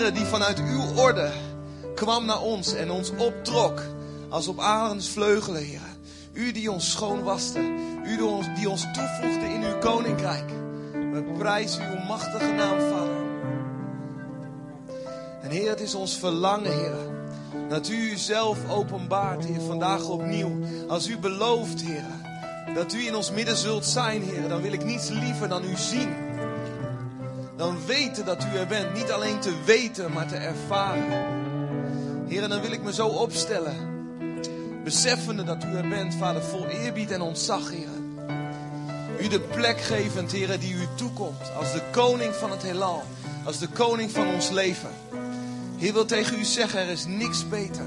Die vanuit uw orde kwam naar ons en ons optrok als op Arends vleugelen, Heren. U die ons schoon waste, u die ons, die ons toevoegde in uw koninkrijk. We prijzen uw machtige naam, Vader. En Heer, het is ons verlangen, Heer, dat u uzelf openbaart, Heer, vandaag opnieuw. Als u belooft, Heer, dat u in ons midden zult zijn, Heer, dan wil ik niets liever dan u zien. Dan weten dat u er bent. Niet alleen te weten, maar te ervaren. Heer, dan wil ik me zo opstellen. Beseffende dat u er bent, Vader, vol eerbied en ontzag, Heer. U de plek gevend, Heer, die u toekomt. Als de koning van het heelal. Als de koning van ons leven. Heer wil tegen u zeggen, er is niks beter.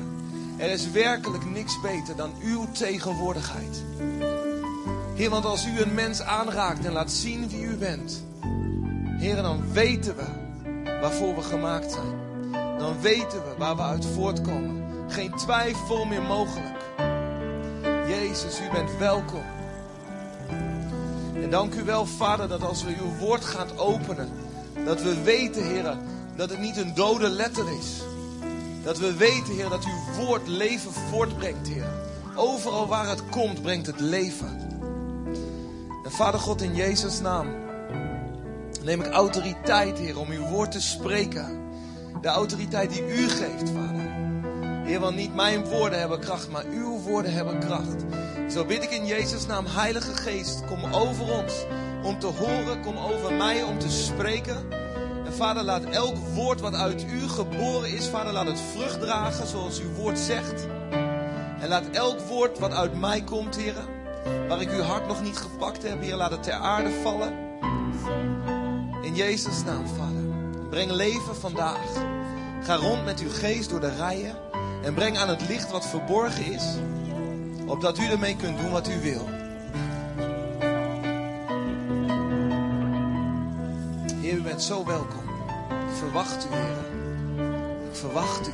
Er is werkelijk niks beter dan uw tegenwoordigheid. Heer, want als u een mens aanraakt en laat zien wie u bent. Heer, dan weten we waarvoor we gemaakt zijn. Dan weten we waar we uit voortkomen. Geen twijfel meer mogelijk. Jezus, u bent welkom. En dank u wel, Vader, dat als we uw woord gaan openen, dat we weten, Heer, dat het niet een dode letter is. Dat we weten, Heer, dat uw woord leven voortbrengt, Heer. Overal waar het komt, brengt het leven. En Vader God, in Jezus' naam neem ik autoriteit, Heer, om uw woord te spreken. De autoriteit die u geeft, Vader. Heer, want niet mijn woorden hebben kracht, maar uw woorden hebben kracht. Zo bid ik in Jezus' naam, Heilige Geest, kom over ons om te horen, kom over mij om te spreken. En Vader, laat elk woord wat uit u geboren is, Vader, laat het vrucht dragen zoals uw woord zegt. En laat elk woord wat uit mij komt, Heer, waar ik uw hart nog niet gepakt heb, Heer, laat het ter aarde vallen. In Jezus' naam, Vader. Breng leven vandaag. Ga rond met uw geest door de rijen. En breng aan het licht wat verborgen is. Opdat u ermee kunt doen wat u wil. Heer, u bent zo welkom. Ik verwacht u, Heer. Ik verwacht u.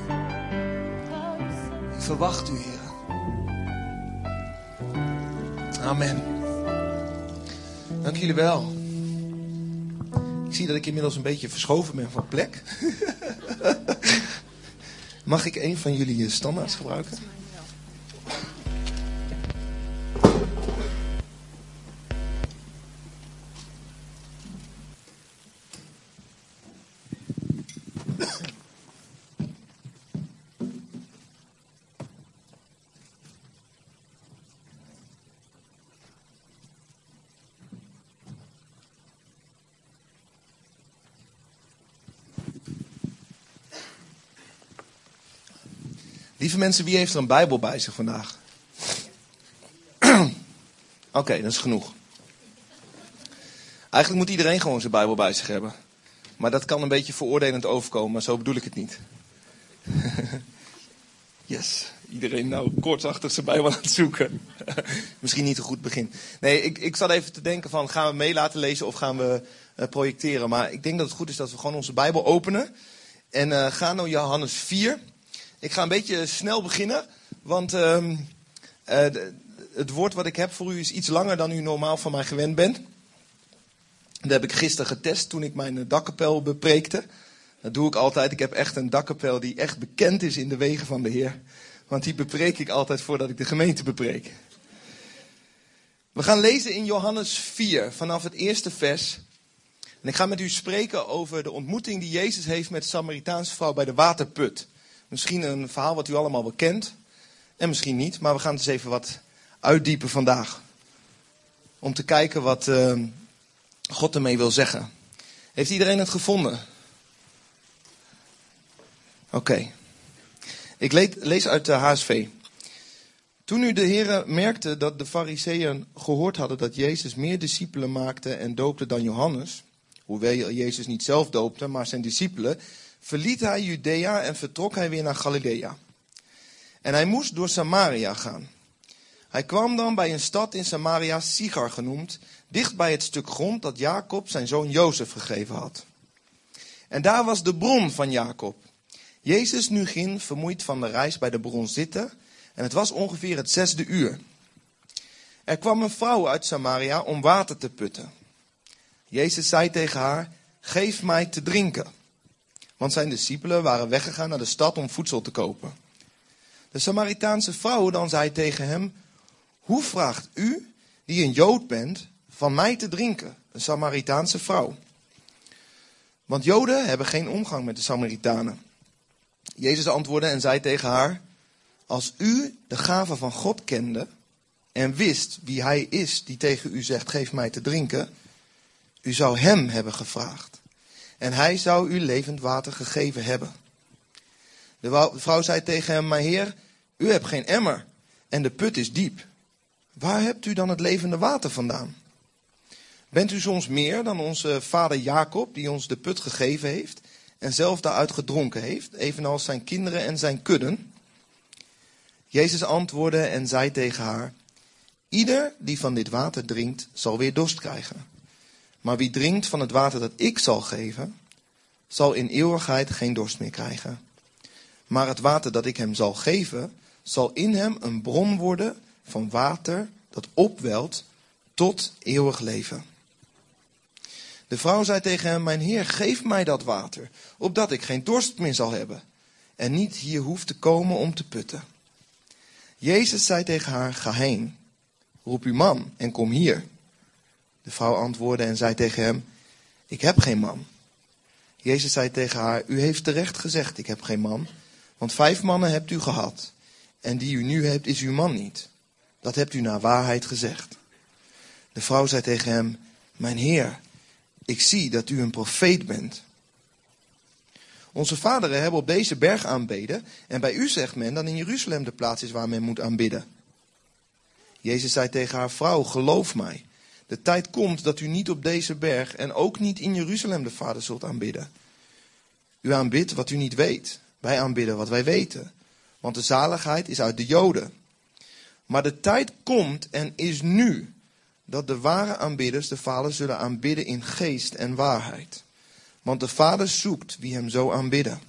Ik verwacht u, Heer. Amen. Dank jullie wel. Ik zie dat ik inmiddels een beetje verschoven ben van plek. Mag ik een van jullie standaards gebruiken? Lieve mensen, wie heeft er een Bijbel bij zich vandaag? Oké, dat is genoeg. Eigenlijk moet iedereen gewoon zijn Bijbel bij zich hebben. Maar dat kan een beetje veroordelend overkomen, maar zo bedoel ik het niet. yes, iedereen nou kortachtig zijn Bijbel aan het zoeken. Misschien niet een goed begin. Nee, ik, ik zat even te denken van, gaan we mee laten lezen of gaan we uh, projecteren? Maar ik denk dat het goed is dat we gewoon onze Bijbel openen. En uh, gaan naar Johannes 4. Ik ga een beetje snel beginnen, want uh, uh, het woord wat ik heb voor u is iets langer dan u normaal van mij gewend bent. Dat heb ik gisteren getest toen ik mijn dakkapel bepreekte. Dat doe ik altijd. Ik heb echt een dakkapel die echt bekend is in de wegen van de Heer. Want die bepreek ik altijd voordat ik de gemeente bepreek. We gaan lezen in Johannes 4 vanaf het eerste vers. En ik ga met u spreken over de ontmoeting die Jezus heeft met de Samaritaanse vrouw bij de waterput. Misschien een verhaal wat u allemaal wel kent. En misschien niet, maar we gaan het eens even wat uitdiepen vandaag. Om te kijken wat uh, God ermee wil zeggen. Heeft iedereen het gevonden? Oké. Ik lees uit de HSV. Toen nu de heren merkte dat de fariseeën gehoord hadden dat Jezus meer discipelen maakte en doopte dan Johannes, hoewel Jezus niet zelf doopte, maar zijn discipelen, verliet hij Judea en vertrok hij weer naar Galilea. En hij moest door Samaria gaan. Hij kwam dan bij een stad in Samaria, Sigar genoemd, dicht bij het stuk grond dat Jacob zijn zoon Jozef gegeven had. En daar was de bron van Jacob. Jezus nu ging, vermoeid van de reis, bij de bron zitten, en het was ongeveer het zesde uur. Er kwam een vrouw uit Samaria om water te putten. Jezus zei tegen haar, geef mij te drinken. Want zijn discipelen waren weggegaan naar de stad om voedsel te kopen. De Samaritaanse vrouw dan zei tegen hem: Hoe vraagt u, die een Jood bent, van mij te drinken? Een Samaritaanse vrouw. Want Joden hebben geen omgang met de Samaritanen. Jezus antwoordde en zei tegen haar: Als u de gave van God kende en wist wie hij is die tegen u zegt: Geef mij te drinken, u zou hem hebben gevraagd. En hij zou u levend water gegeven hebben. De vrouw zei tegen hem: Mijn heer, u hebt geen emmer en de put is diep. Waar hebt u dan het levende water vandaan? Bent u soms meer dan onze vader Jacob, die ons de put gegeven heeft en zelf daaruit gedronken heeft, evenals zijn kinderen en zijn kudden? Jezus antwoordde en zei tegen haar: Ieder die van dit water drinkt, zal weer dorst krijgen. Maar wie drinkt van het water dat ik zal geven, zal in eeuwigheid geen dorst meer krijgen. Maar het water dat ik hem zal geven, zal in hem een bron worden van water dat opwelt tot eeuwig leven. De vrouw zei tegen hem, mijn heer, geef mij dat water, opdat ik geen dorst meer zal hebben en niet hier hoef te komen om te putten. Jezus zei tegen haar, ga heen, roep uw man en kom hier. De vrouw antwoordde en zei tegen hem, ik heb geen man. Jezus zei tegen haar, u heeft terecht gezegd, ik heb geen man, want vijf mannen hebt u gehad, en die u nu hebt is uw man niet. Dat hebt u naar waarheid gezegd. De vrouw zei tegen hem, mijn heer, ik zie dat u een profeet bent. Onze vaderen hebben op deze berg aanbeden, en bij u zegt men dat in Jeruzalem de plaats is waar men moet aanbidden. Jezus zei tegen haar vrouw, geloof mij, de tijd komt dat u niet op deze berg en ook niet in Jeruzalem de Vader zult aanbidden. U aanbidt wat u niet weet, wij aanbidden wat wij weten, want de zaligheid is uit de Joden. Maar de tijd komt en is nu dat de ware aanbidders de Vader zullen aanbidden in geest en waarheid. Want de Vader zoekt wie hem zo aanbidden.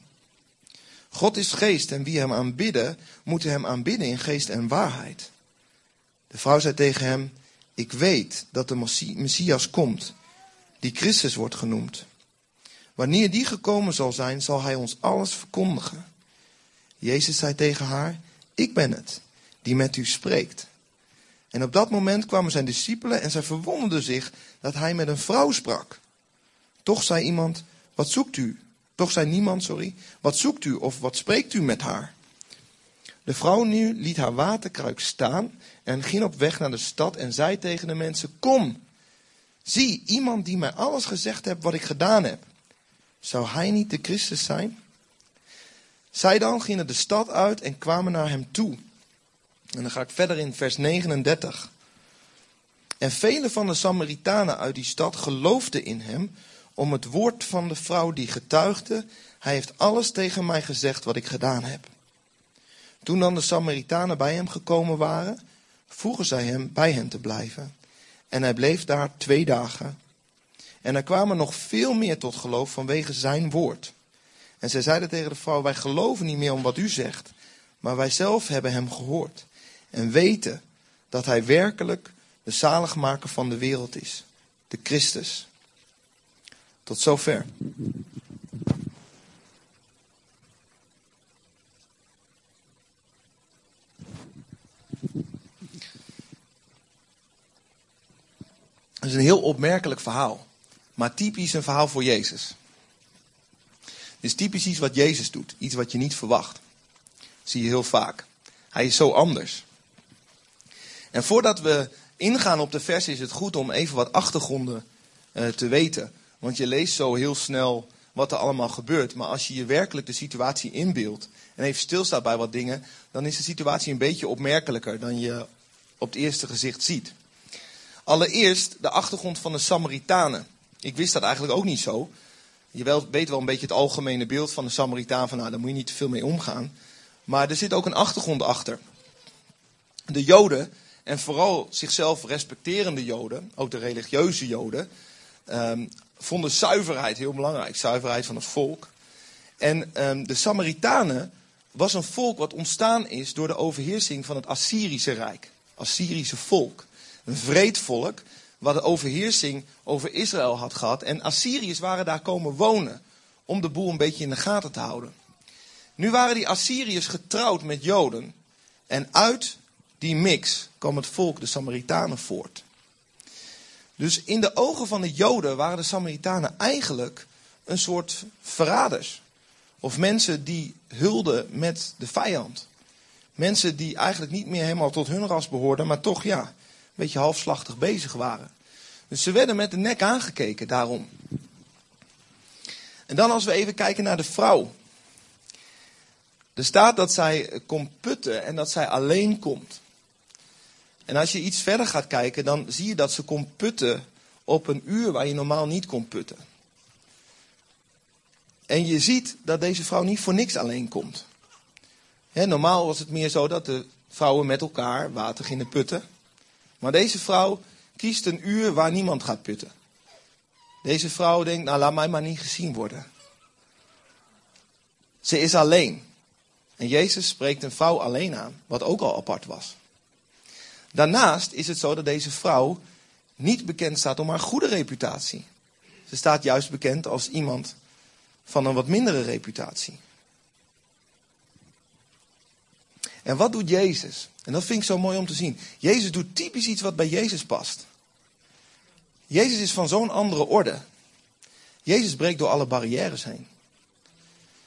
God is geest en wie hem aanbidden, moeten hem aanbidden in geest en waarheid. De vrouw zei tegen hem, ik weet dat de Messias komt, die Christus wordt genoemd. Wanneer die gekomen zal zijn, zal hij ons alles verkondigen. Jezus zei tegen haar, ik ben het, die met u spreekt. En op dat moment kwamen zijn discipelen en zij verwonderden zich dat hij met een vrouw sprak. Toch zei iemand, wat zoekt u? Toch zei niemand, sorry, wat zoekt u of wat spreekt u met haar? De vrouw nu liet haar waterkruik staan en ging op weg naar de stad en zei tegen de mensen, kom, zie iemand die mij alles gezegd heeft wat ik gedaan heb. Zou hij niet de Christus zijn? Zij dan gingen de stad uit en kwamen naar hem toe. En dan ga ik verder in vers 39. En vele van de Samaritanen uit die stad geloofden in hem om het woord van de vrouw die getuigde, hij heeft alles tegen mij gezegd wat ik gedaan heb. Toen dan de Samaritanen bij hem gekomen waren, vroegen zij hem bij hen te blijven. En hij bleef daar twee dagen. En er kwamen nog veel meer tot geloof vanwege zijn woord. En zij zeiden tegen de vrouw, wij geloven niet meer om wat u zegt, maar wij zelf hebben hem gehoord. En weten dat hij werkelijk de zaligmaker van de wereld is, de Christus. Tot zover. Het is een heel opmerkelijk verhaal, maar typisch een verhaal voor Jezus. Het is typisch iets wat Jezus doet, iets wat je niet verwacht. Dat zie je heel vaak. Hij is zo anders. En voordat we ingaan op de vers is het goed om even wat achtergronden uh, te weten. Want je leest zo heel snel wat er allemaal gebeurt. Maar als je je werkelijk de situatie inbeeldt en even stilstaat bij wat dingen, dan is de situatie een beetje opmerkelijker dan je op het eerste gezicht ziet. Allereerst de achtergrond van de Samaritanen. Ik wist dat eigenlijk ook niet zo. Je weet wel een beetje het algemene beeld van de Samaritaan, van nou, daar moet je niet te veel mee omgaan. Maar er zit ook een achtergrond achter. De Joden, en vooral zichzelf respecterende Joden, ook de religieuze Joden, um, vonden zuiverheid heel belangrijk. Zuiverheid van het volk. En um, de Samaritanen was een volk wat ontstaan is door de overheersing van het Assyrische Rijk. Assyrische volk. Een vreed volk wat de overheersing over Israël had gehad. En Assyriërs waren daar komen wonen om de boel een beetje in de gaten te houden. Nu waren die Assyriërs getrouwd met Joden. En uit die mix kwam het volk de Samaritanen voort. Dus in de ogen van de Joden waren de Samaritanen eigenlijk een soort verraders. Of mensen die hulden met de vijand. Mensen die eigenlijk niet meer helemaal tot hun ras behoorden, maar toch ja, beetje halfslachtig bezig waren. Dus ze werden met de nek aangekeken daarom. En dan als we even kijken naar de vrouw. Er staat dat zij komt putten en dat zij alleen komt. En als je iets verder gaat kijken, dan zie je dat ze komt putten op een uur waar je normaal niet kon putten. En je ziet dat deze vrouw niet voor niks alleen komt. normaal was het meer zo dat de vrouwen met elkaar water gingen putten. Maar deze vrouw kiest een uur waar niemand gaat putten. Deze vrouw denkt, nou laat mij maar niet gezien worden. Ze is alleen. En Jezus spreekt een vrouw alleen aan, wat ook al apart was. Daarnaast is het zo dat deze vrouw niet bekend staat om haar goede reputatie. Ze staat juist bekend als iemand van een wat mindere reputatie. En wat doet Jezus? En dat vind ik zo mooi om te zien. Jezus doet typisch iets wat bij Jezus past. Jezus is van zo'n andere orde. Jezus breekt door alle barrières heen.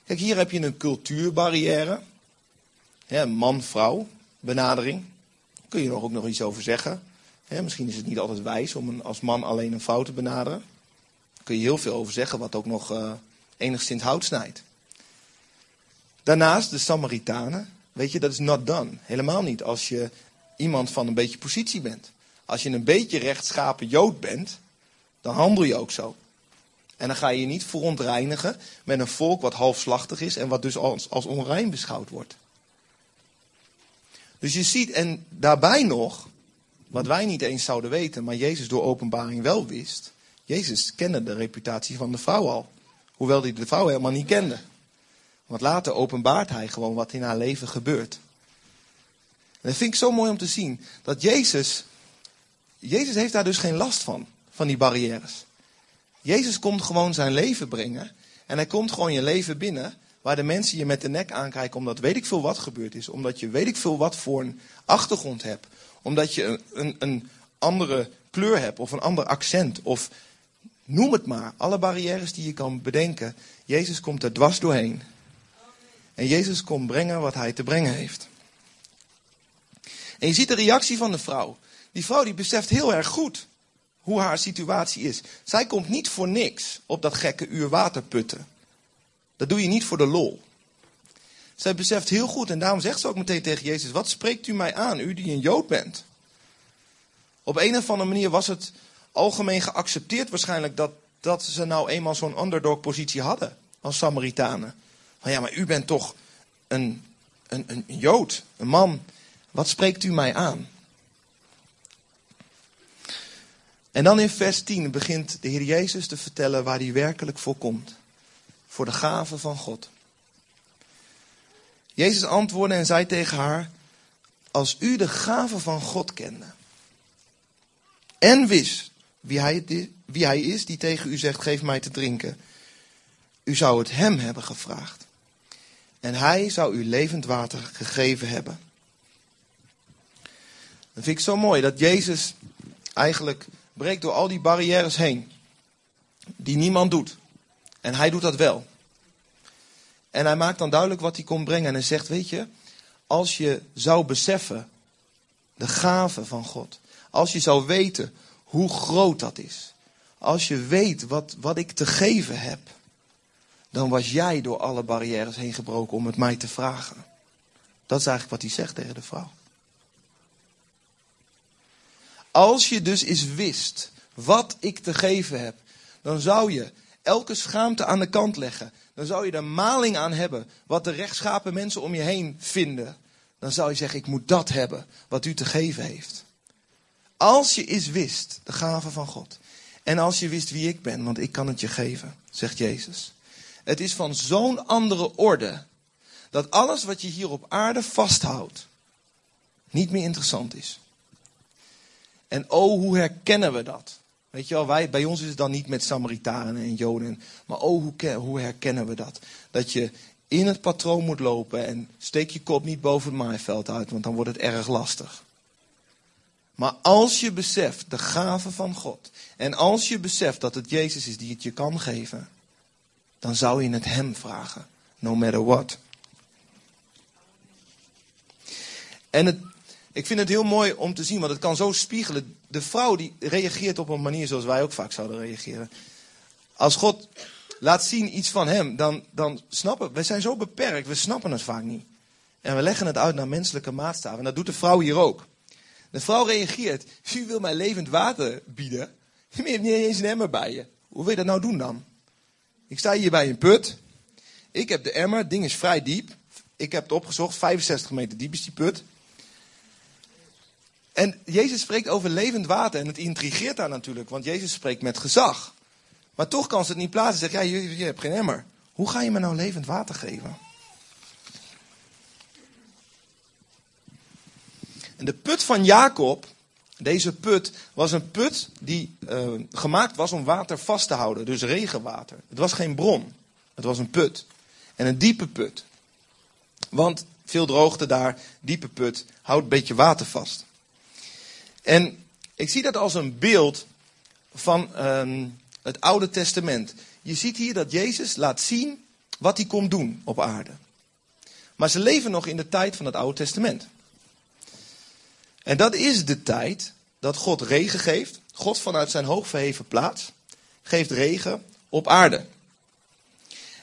Kijk, hier heb je een cultuurbarrière. Man-vrouw benadering. Daar kun je er ook nog iets over zeggen. misschien is het niet altijd wijs om een, als man alleen een vrouw te benaderen. Daar kun je heel veel over zeggen, wat ook nog uh, enigszins hout snijdt. Daarnaast de Samaritanen. Weet je, dat is not done. Helemaal niet als je iemand van een beetje positie bent. Als je een beetje rechtschapen Jood bent, dan handel je ook zo. En dan ga je je niet verontreinigen met een volk wat halfslachtig is en wat dus als, als onrein beschouwd wordt. Dus je ziet, en daarbij nog, wat wij niet eens zouden weten, maar Jezus door openbaring wel wist. Jezus kende de reputatie van de vrouw al. Hoewel hij de vrouw helemaal niet kende. Want later openbaart hij gewoon wat in haar leven gebeurt. En dat vind ik zo mooi om te zien. Dat Jezus, Jezus heeft daar dus geen last van, van die barrières. Jezus komt gewoon zijn leven brengen. En hij komt gewoon je leven binnen. Waar de mensen je met de nek aankijken omdat weet ik veel wat gebeurd is. Omdat je weet ik veel wat voor een achtergrond hebt. Omdat je een, een, een andere kleur hebt of een ander accent. Of noem het maar. Alle barrières die je kan bedenken. Jezus komt er dwars doorheen. En Jezus komt brengen wat hij te brengen heeft. En je ziet de reactie van de vrouw. Die vrouw die beseft heel erg goed hoe haar situatie is. Zij komt niet voor niks op dat gekke uur water putten. Dat doe je niet voor de lol. Zij beseft heel goed en daarom zegt ze ook meteen tegen Jezus: Wat spreekt u mij aan, u die een Jood bent? Op een of andere manier was het algemeen geaccepteerd waarschijnlijk dat, dat ze nou eenmaal zo'n underdog-positie hadden als Samaritanen. Van ja, maar u bent toch een, een, een Jood, een man. Wat spreekt u mij aan? En dan in vers 10 begint de Heer Jezus te vertellen waar hij werkelijk voor komt. Voor de gave van God. Jezus antwoordde en zei tegen haar: Als u de gave van God kende en wist wie hij, wie hij is die tegen u zegt: Geef mij te drinken, u zou het hem hebben gevraagd. En hij zou u levend water gegeven hebben. Dat vind ik zo mooi dat Jezus eigenlijk breekt door al die barrières heen. Die niemand doet. En hij doet dat wel. En hij maakt dan duidelijk wat hij komt brengen. En hij zegt, weet je, als je zou beseffen de gave van God. Als je zou weten hoe groot dat is. Als je weet wat, wat ik te geven heb. Dan was jij door alle barrières heen gebroken om het mij te vragen. Dat is eigenlijk wat hij zegt tegen de vrouw. Als je dus eens wist wat ik te geven heb, dan zou je elke schaamte aan de kant leggen. Dan zou je er maling aan hebben wat de rechtschapen mensen om je heen vinden. Dan zou je zeggen, ik moet dat hebben wat u te geven heeft. Als je eens wist, de gave van God. En als je wist wie ik ben, want ik kan het je geven, zegt Jezus. Het is van zo'n andere orde dat alles wat je hier op aarde vasthoudt niet meer interessant is. En oh, hoe herkennen we dat? Weet je wel, wij, bij ons is het dan niet met Samaritanen en Joden. Maar oh, hoe, hoe herkennen we dat? Dat je in het patroon moet lopen en steek je kop niet boven het maaiveld uit, want dan wordt het erg lastig. Maar als je beseft de gave van God en als je beseft dat het Jezus is die het je kan geven, dan zou je het Hem vragen, no matter what. En het, ik vind het heel mooi om te zien, want het kan zo spiegelen. De vrouw die reageert op een manier zoals wij ook vaak zouden reageren. Als God laat zien iets van Hem, dan, dan snappen we. Zijn zo beperkt, we snappen het vaak niet. En we leggen het uit naar menselijke maatstaven. En dat doet de vrouw hier ook. De vrouw reageert. U wil mij levend water bieden. Je hebt niet eens een emmer bij je. Hoe wil je dat nou doen dan? Ik sta hier bij een put. Ik heb de emmer. Het ding is vrij diep. Ik heb het opgezocht. 65 meter diep is die put. En Jezus spreekt over levend water. En het intrigeert daar natuurlijk. Want Jezus spreekt met gezag. Maar toch kan ze het niet plaatsen. Zegt, ja, je, je hebt geen emmer. Hoe ga je me nou levend water geven? En de put van Jacob, deze put, was een put die eh, gemaakt was om water vast te houden. Dus regenwater. Het was geen bron. Het was een put. En een diepe put. Want veel droogte daar, diepe put, houdt een beetje water vast. En ik zie dat als een beeld van ehm, het Oude Testament. Je ziet hier dat Jezus laat zien wat hij komt doen op aarde. Maar ze leven nog in de tijd van het Oude Testament. En dat is de tijd dat God regen geeft. God vanuit zijn hoogverheven plaats geeft regen op aarde.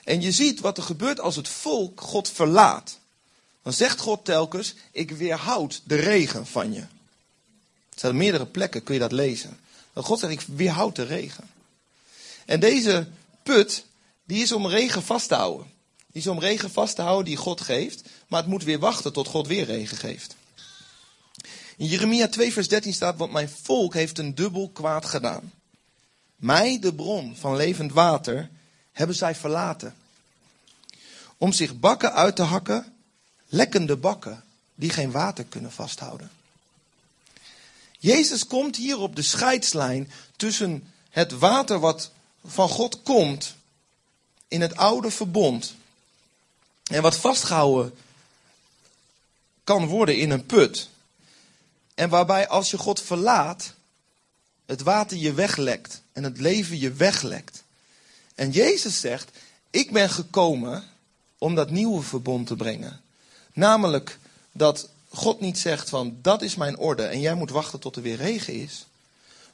En je ziet wat er gebeurt als het volk God verlaat. Dan zegt God telkens: Ik weerhoud de regen van je. Er zijn meerdere plekken, kun je dat lezen. God zegt: Ik weerhoud de regen. En deze put, die is om regen vast te houden. Die is om regen vast te houden die God geeft. Maar het moet weer wachten tot God weer regen geeft. In Jeremia 2, vers 13 staat: Want mijn volk heeft een dubbel kwaad gedaan. Mij, de bron van levend water, hebben zij verlaten. Om zich bakken uit te hakken, lekkende bakken, die geen water kunnen vasthouden. Jezus komt hier op de scheidslijn tussen het water wat van God komt in het oude verbond en wat vastgehouden kan worden in een put. En waarbij als je God verlaat, het water je weglekt en het leven je weglekt. En Jezus zegt, ik ben gekomen om dat nieuwe verbond te brengen. Namelijk dat God niet zegt van dat is mijn orde en jij moet wachten tot er weer regen is.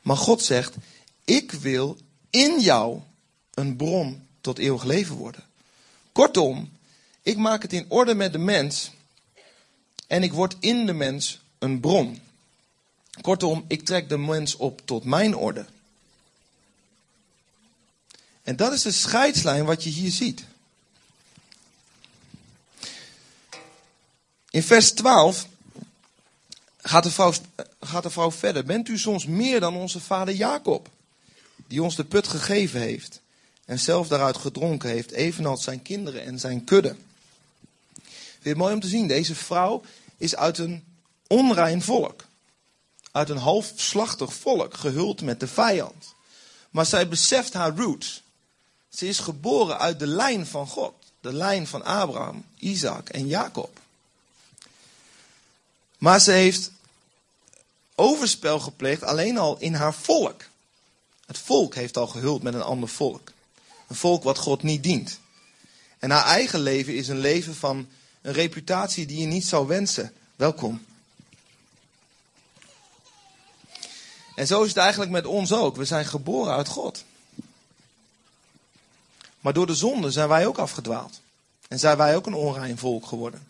Maar God zegt, ik wil in jou een bron tot eeuwig leven worden. Kortom, ik maak het in orde met de mens en ik word in de mens een bron. Kortom, ik trek de mens op tot mijn orde. En dat is de scheidslijn wat je hier ziet. In vers 12 gaat de, vrouw, gaat de vrouw verder. Bent u soms meer dan onze vader Jacob, die ons de put gegeven heeft en zelf daaruit gedronken heeft, evenals zijn kinderen en zijn kudde? Het mooi om te zien? Deze vrouw is uit een onrein volk. Uit een halfslachtig volk, gehuld met de vijand. Maar zij beseft haar roots. Ze is geboren uit de lijn van God. De lijn van Abraham, Isaac en Jacob. Maar ze heeft overspel gepleegd alleen al in haar volk. Het volk heeft al gehuld met een ander volk. Een volk wat God niet dient. En haar eigen leven is een leven van een reputatie die je niet zou wensen. Welkom. En zo is het eigenlijk met ons ook. We zijn geboren uit God. Maar door de zonde zijn wij ook afgedwaald. En zijn wij ook een onrein volk geworden.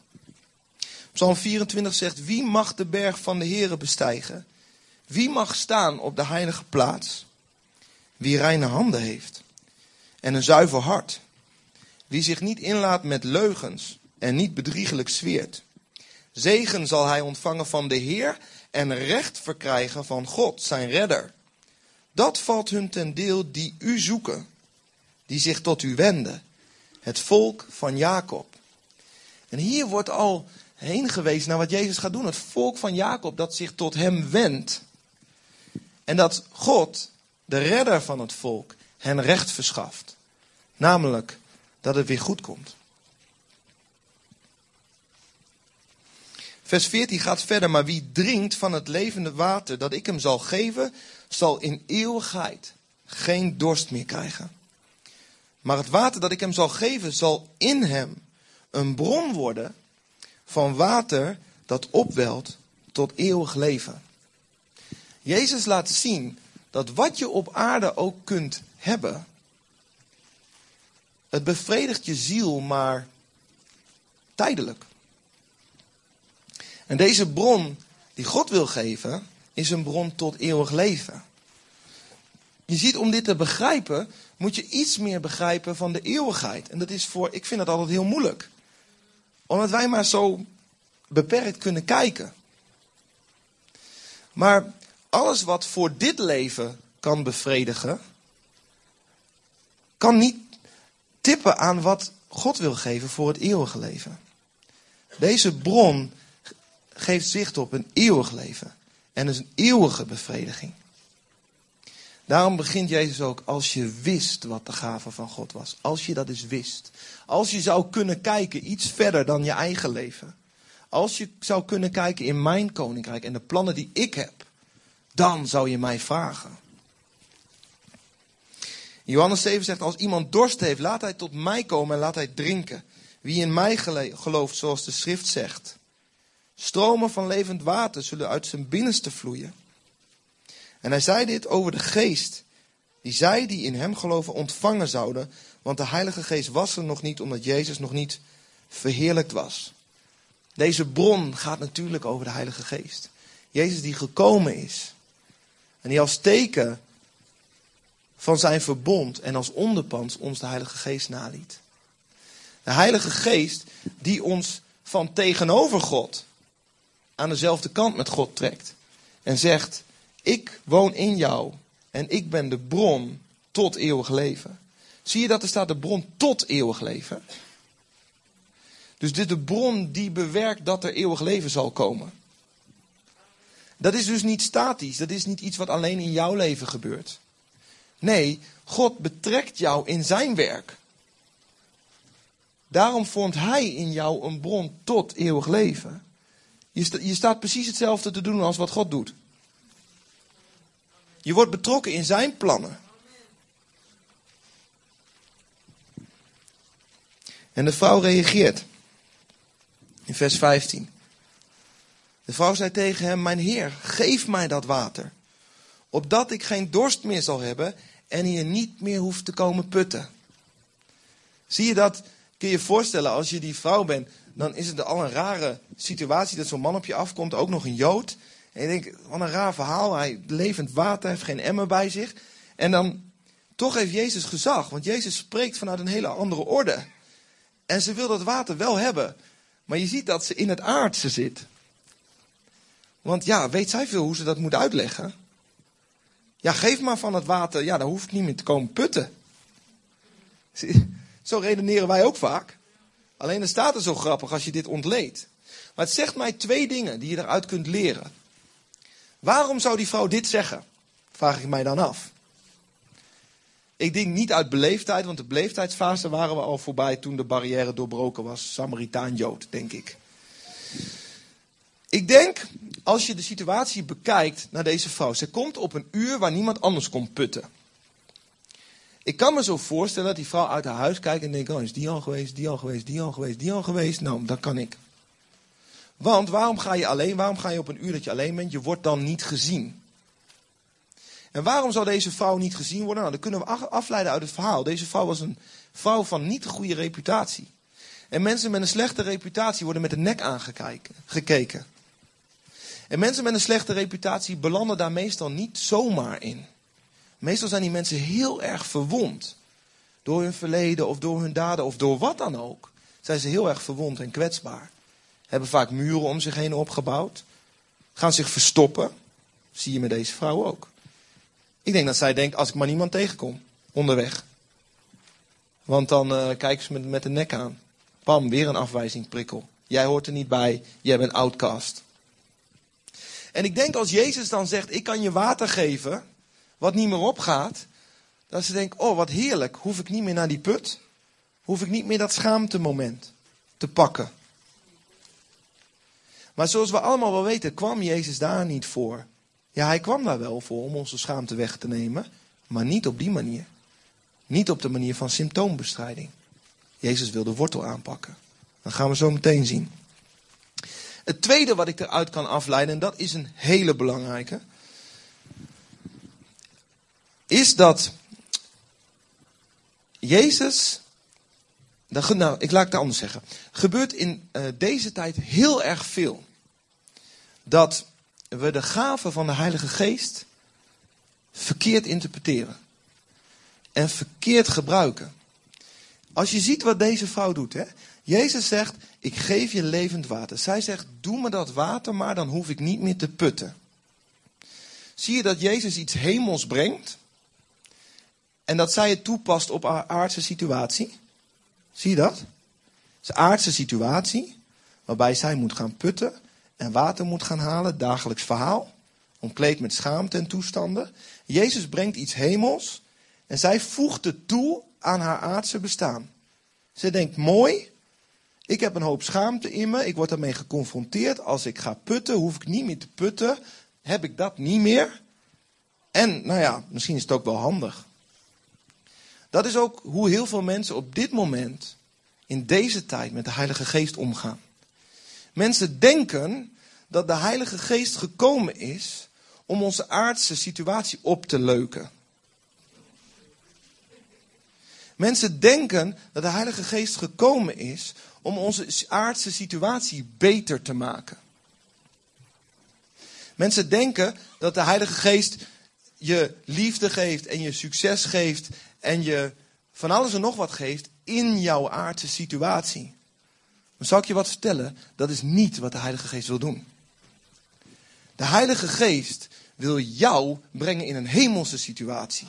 Psalm 24 zegt: Wie mag de berg van de Here bestijgen? Wie mag staan op de heilige plaats? Wie reine handen heeft en een zuiver hart. Wie zich niet inlaat met leugens en niet bedriegelijk zweert. Zegen zal hij ontvangen van de Heer en recht verkrijgen van God, zijn redder. Dat valt hun ten deel die u zoeken, die zich tot u wenden, het volk van Jacob. En hier wordt al heen gewezen naar wat Jezus gaat doen. Het volk van Jacob dat zich tot hem wendt. En dat God de redder van het volk, hen recht verschaft. Namelijk dat het weer goed komt. Vers 14 gaat verder, maar wie drinkt van het levende water dat ik hem zal geven, zal in eeuwigheid geen dorst meer krijgen. Maar het water dat ik hem zal geven, zal in hem een bron worden van water dat opwelt tot eeuwig leven. Jezus laat zien dat wat je op aarde ook kunt hebben, het bevredigt je ziel maar tijdelijk. En deze bron die God wil geven, is een bron tot eeuwig leven. Je ziet, om dit te begrijpen, moet je iets meer begrijpen van de eeuwigheid. En dat is voor, ik vind dat altijd heel moeilijk. Omdat wij maar zo beperkt kunnen kijken. Maar alles wat voor dit leven kan bevredigen, kan niet tippen aan wat God wil geven voor het eeuwige leven. Deze bron geeft zicht op een eeuwig leven. En is een eeuwige bevrediging. Daarom begint Jezus ook als je wist wat de gave van God was. Als je dat eens wist. Als je zou kunnen kijken iets verder dan je eigen leven. Als je zou kunnen kijken in mijn koninkrijk en de plannen die ik heb. Dan zou je mij vragen. Johannes 7 zegt, als iemand dorst heeft, laat hij tot mij komen en laat hij drinken. Wie in mij gelooft, zoals de schrift zegt. Stromen van levend water zullen uit zijn binnenste vloeien. En hij zei dit over de geest, die zij die in hem geloven ontvangen zouden, want de Heilige Geest was er nog niet, omdat Jezus nog niet verheerlijkt was. Deze bron gaat natuurlijk over de Heilige Geest. Jezus die gekomen is. En die als teken van zijn verbond en als onderpand ons de Heilige Geest naliet. De Heilige Geest die ons van tegenover God aan dezelfde kant met God trekt. En zegt, ik woon in jou en ik ben de bron tot eeuwig leven. Zie je dat er staat de bron tot eeuwig leven? Dus dit de bron die bewerkt dat er eeuwig leven zal komen. Dat is dus niet statisch. Dat is niet iets wat alleen in jouw leven gebeurt. Nee, God betrekt jou in zijn werk. Daarom vormt hij in jou een bron tot eeuwig leven. Je, je staat precies hetzelfde te doen als wat God doet. Je wordt betrokken in zijn plannen. En de vrouw reageert. In vers 15. De vrouw zei tegen hem: Mijn heer, geef mij dat water. Opdat ik geen dorst meer zal hebben en hier niet meer hoef te komen putten. Zie je dat? Je je voorstellen als je die vrouw bent, dan is het al een rare situatie dat zo'n man op je afkomt, ook nog een Jood. En je denkt, wat een raar verhaal. Hij levend water, heeft geen emmer bij zich. En dan, toch heeft Jezus gezag. Want Jezus spreekt vanuit een hele andere orde. En ze wil dat water wel hebben. Maar je ziet dat ze in het aardse zit. Want ja, weet zij veel hoe ze dat moet uitleggen? Ja, geef maar van het water. Ja, dan hoef ik niet meer te komen putten. Zo redeneren wij ook vaak. Alleen dan staat er zo grappig als je dit ontleedt. Maar het zegt mij twee dingen die je eruit kunt leren. Waarom zou die vrouw dit zeggen? Vraag ik mij dan af. Ik denk niet uit beleefdheid, want de beleefdheidsfase waren we al voorbij toen de barrière doorbroken was. Samaritaan-Jood, denk ik. Ik denk, als je de situatie bekijkt naar deze vrouw. Ze komt op een uur waar niemand anders komt putten. Ik kan me zo voorstellen dat die vrouw uit haar huis kijkt en denkt: Oh, is die al geweest, die al geweest, die al geweest, die al geweest? Nou, dat kan ik. Want waarom ga je alleen? Waarom ga je op een uur dat je alleen bent? Je wordt dan niet gezien. En waarom zou deze vrouw niet gezien worden? Nou, dat kunnen we afleiden uit het verhaal. Deze vrouw was een vrouw van niet goede reputatie. En mensen met een slechte reputatie worden met de nek aangekeken. En mensen met een slechte reputatie belanden daar meestal niet zomaar in. Meestal zijn die mensen heel erg verwond. Door hun verleden of door hun daden of door wat dan ook. Zijn ze heel erg verwond en kwetsbaar. Hebben vaak muren om zich heen opgebouwd. Gaan zich verstoppen. Zie je met deze vrouw ook. Ik denk dat zij denkt, als ik maar niemand tegenkom. Onderweg. Want dan uh, kijken ze met, met de nek aan. Pam, weer een afwijzing prikkel. Jij hoort er niet bij. Jij bent outcast. En ik denk als Jezus dan zegt, ik kan je water geven. Wat niet meer opgaat, dat ze denkt, oh wat heerlijk, hoef ik niet meer naar die put, hoef ik niet meer dat schaamtemoment te pakken. Maar zoals we allemaal wel weten, kwam Jezus daar niet voor. Ja, hij kwam daar wel voor om onze schaamte weg te nemen, maar niet op die manier. Niet op de manier van symptoombestrijding. Jezus wil de wortel aanpakken. Dat gaan we zo meteen zien. Het tweede wat ik eruit kan afleiden, en dat is een hele belangrijke, is dat Jezus, nou, ik laat het anders zeggen, gebeurt in uh, deze tijd heel erg veel. Dat we de gaven van de Heilige Geest verkeerd interpreteren. En verkeerd gebruiken. Als je ziet wat deze vrouw doet, hè? Jezus zegt, ik geef je levend water. Zij zegt, doe me dat water maar, dan hoef ik niet meer te putten. Zie je dat Jezus iets hemels brengt en dat zij het toepast op haar aardse situatie? Zie je dat? Een aardse situatie waarbij zij moet gaan putten en water moet gaan halen, dagelijks verhaal, omkleed met schaamte en toestanden. Jezus brengt iets hemels en zij voegt het toe aan haar aardse bestaan. Ze denkt, mooi, ik heb een hoop schaamte in me, ik word daarmee geconfronteerd. Als ik ga putten, hoef ik niet meer te putten, heb ik dat niet meer. En, nou ja, misschien is het ook wel handig. Dat is ook hoe heel veel mensen op dit moment, in deze tijd, met de Heilige Geest omgaan. Mensen denken dat de Heilige Geest gekomen is om onze aardse situatie op te leuken. Mensen denken dat de Heilige Geest gekomen is om onze aardse situatie beter te maken. Mensen denken dat de Heilige Geest je liefde geeft en je succes geeft en je van alles en nog wat geeft in jouw aardse situatie. Dan zal ik je wat vertellen, dat is niet wat de Heilige Geest wil doen. De Heilige Geest wil jou brengen in een hemelse situatie.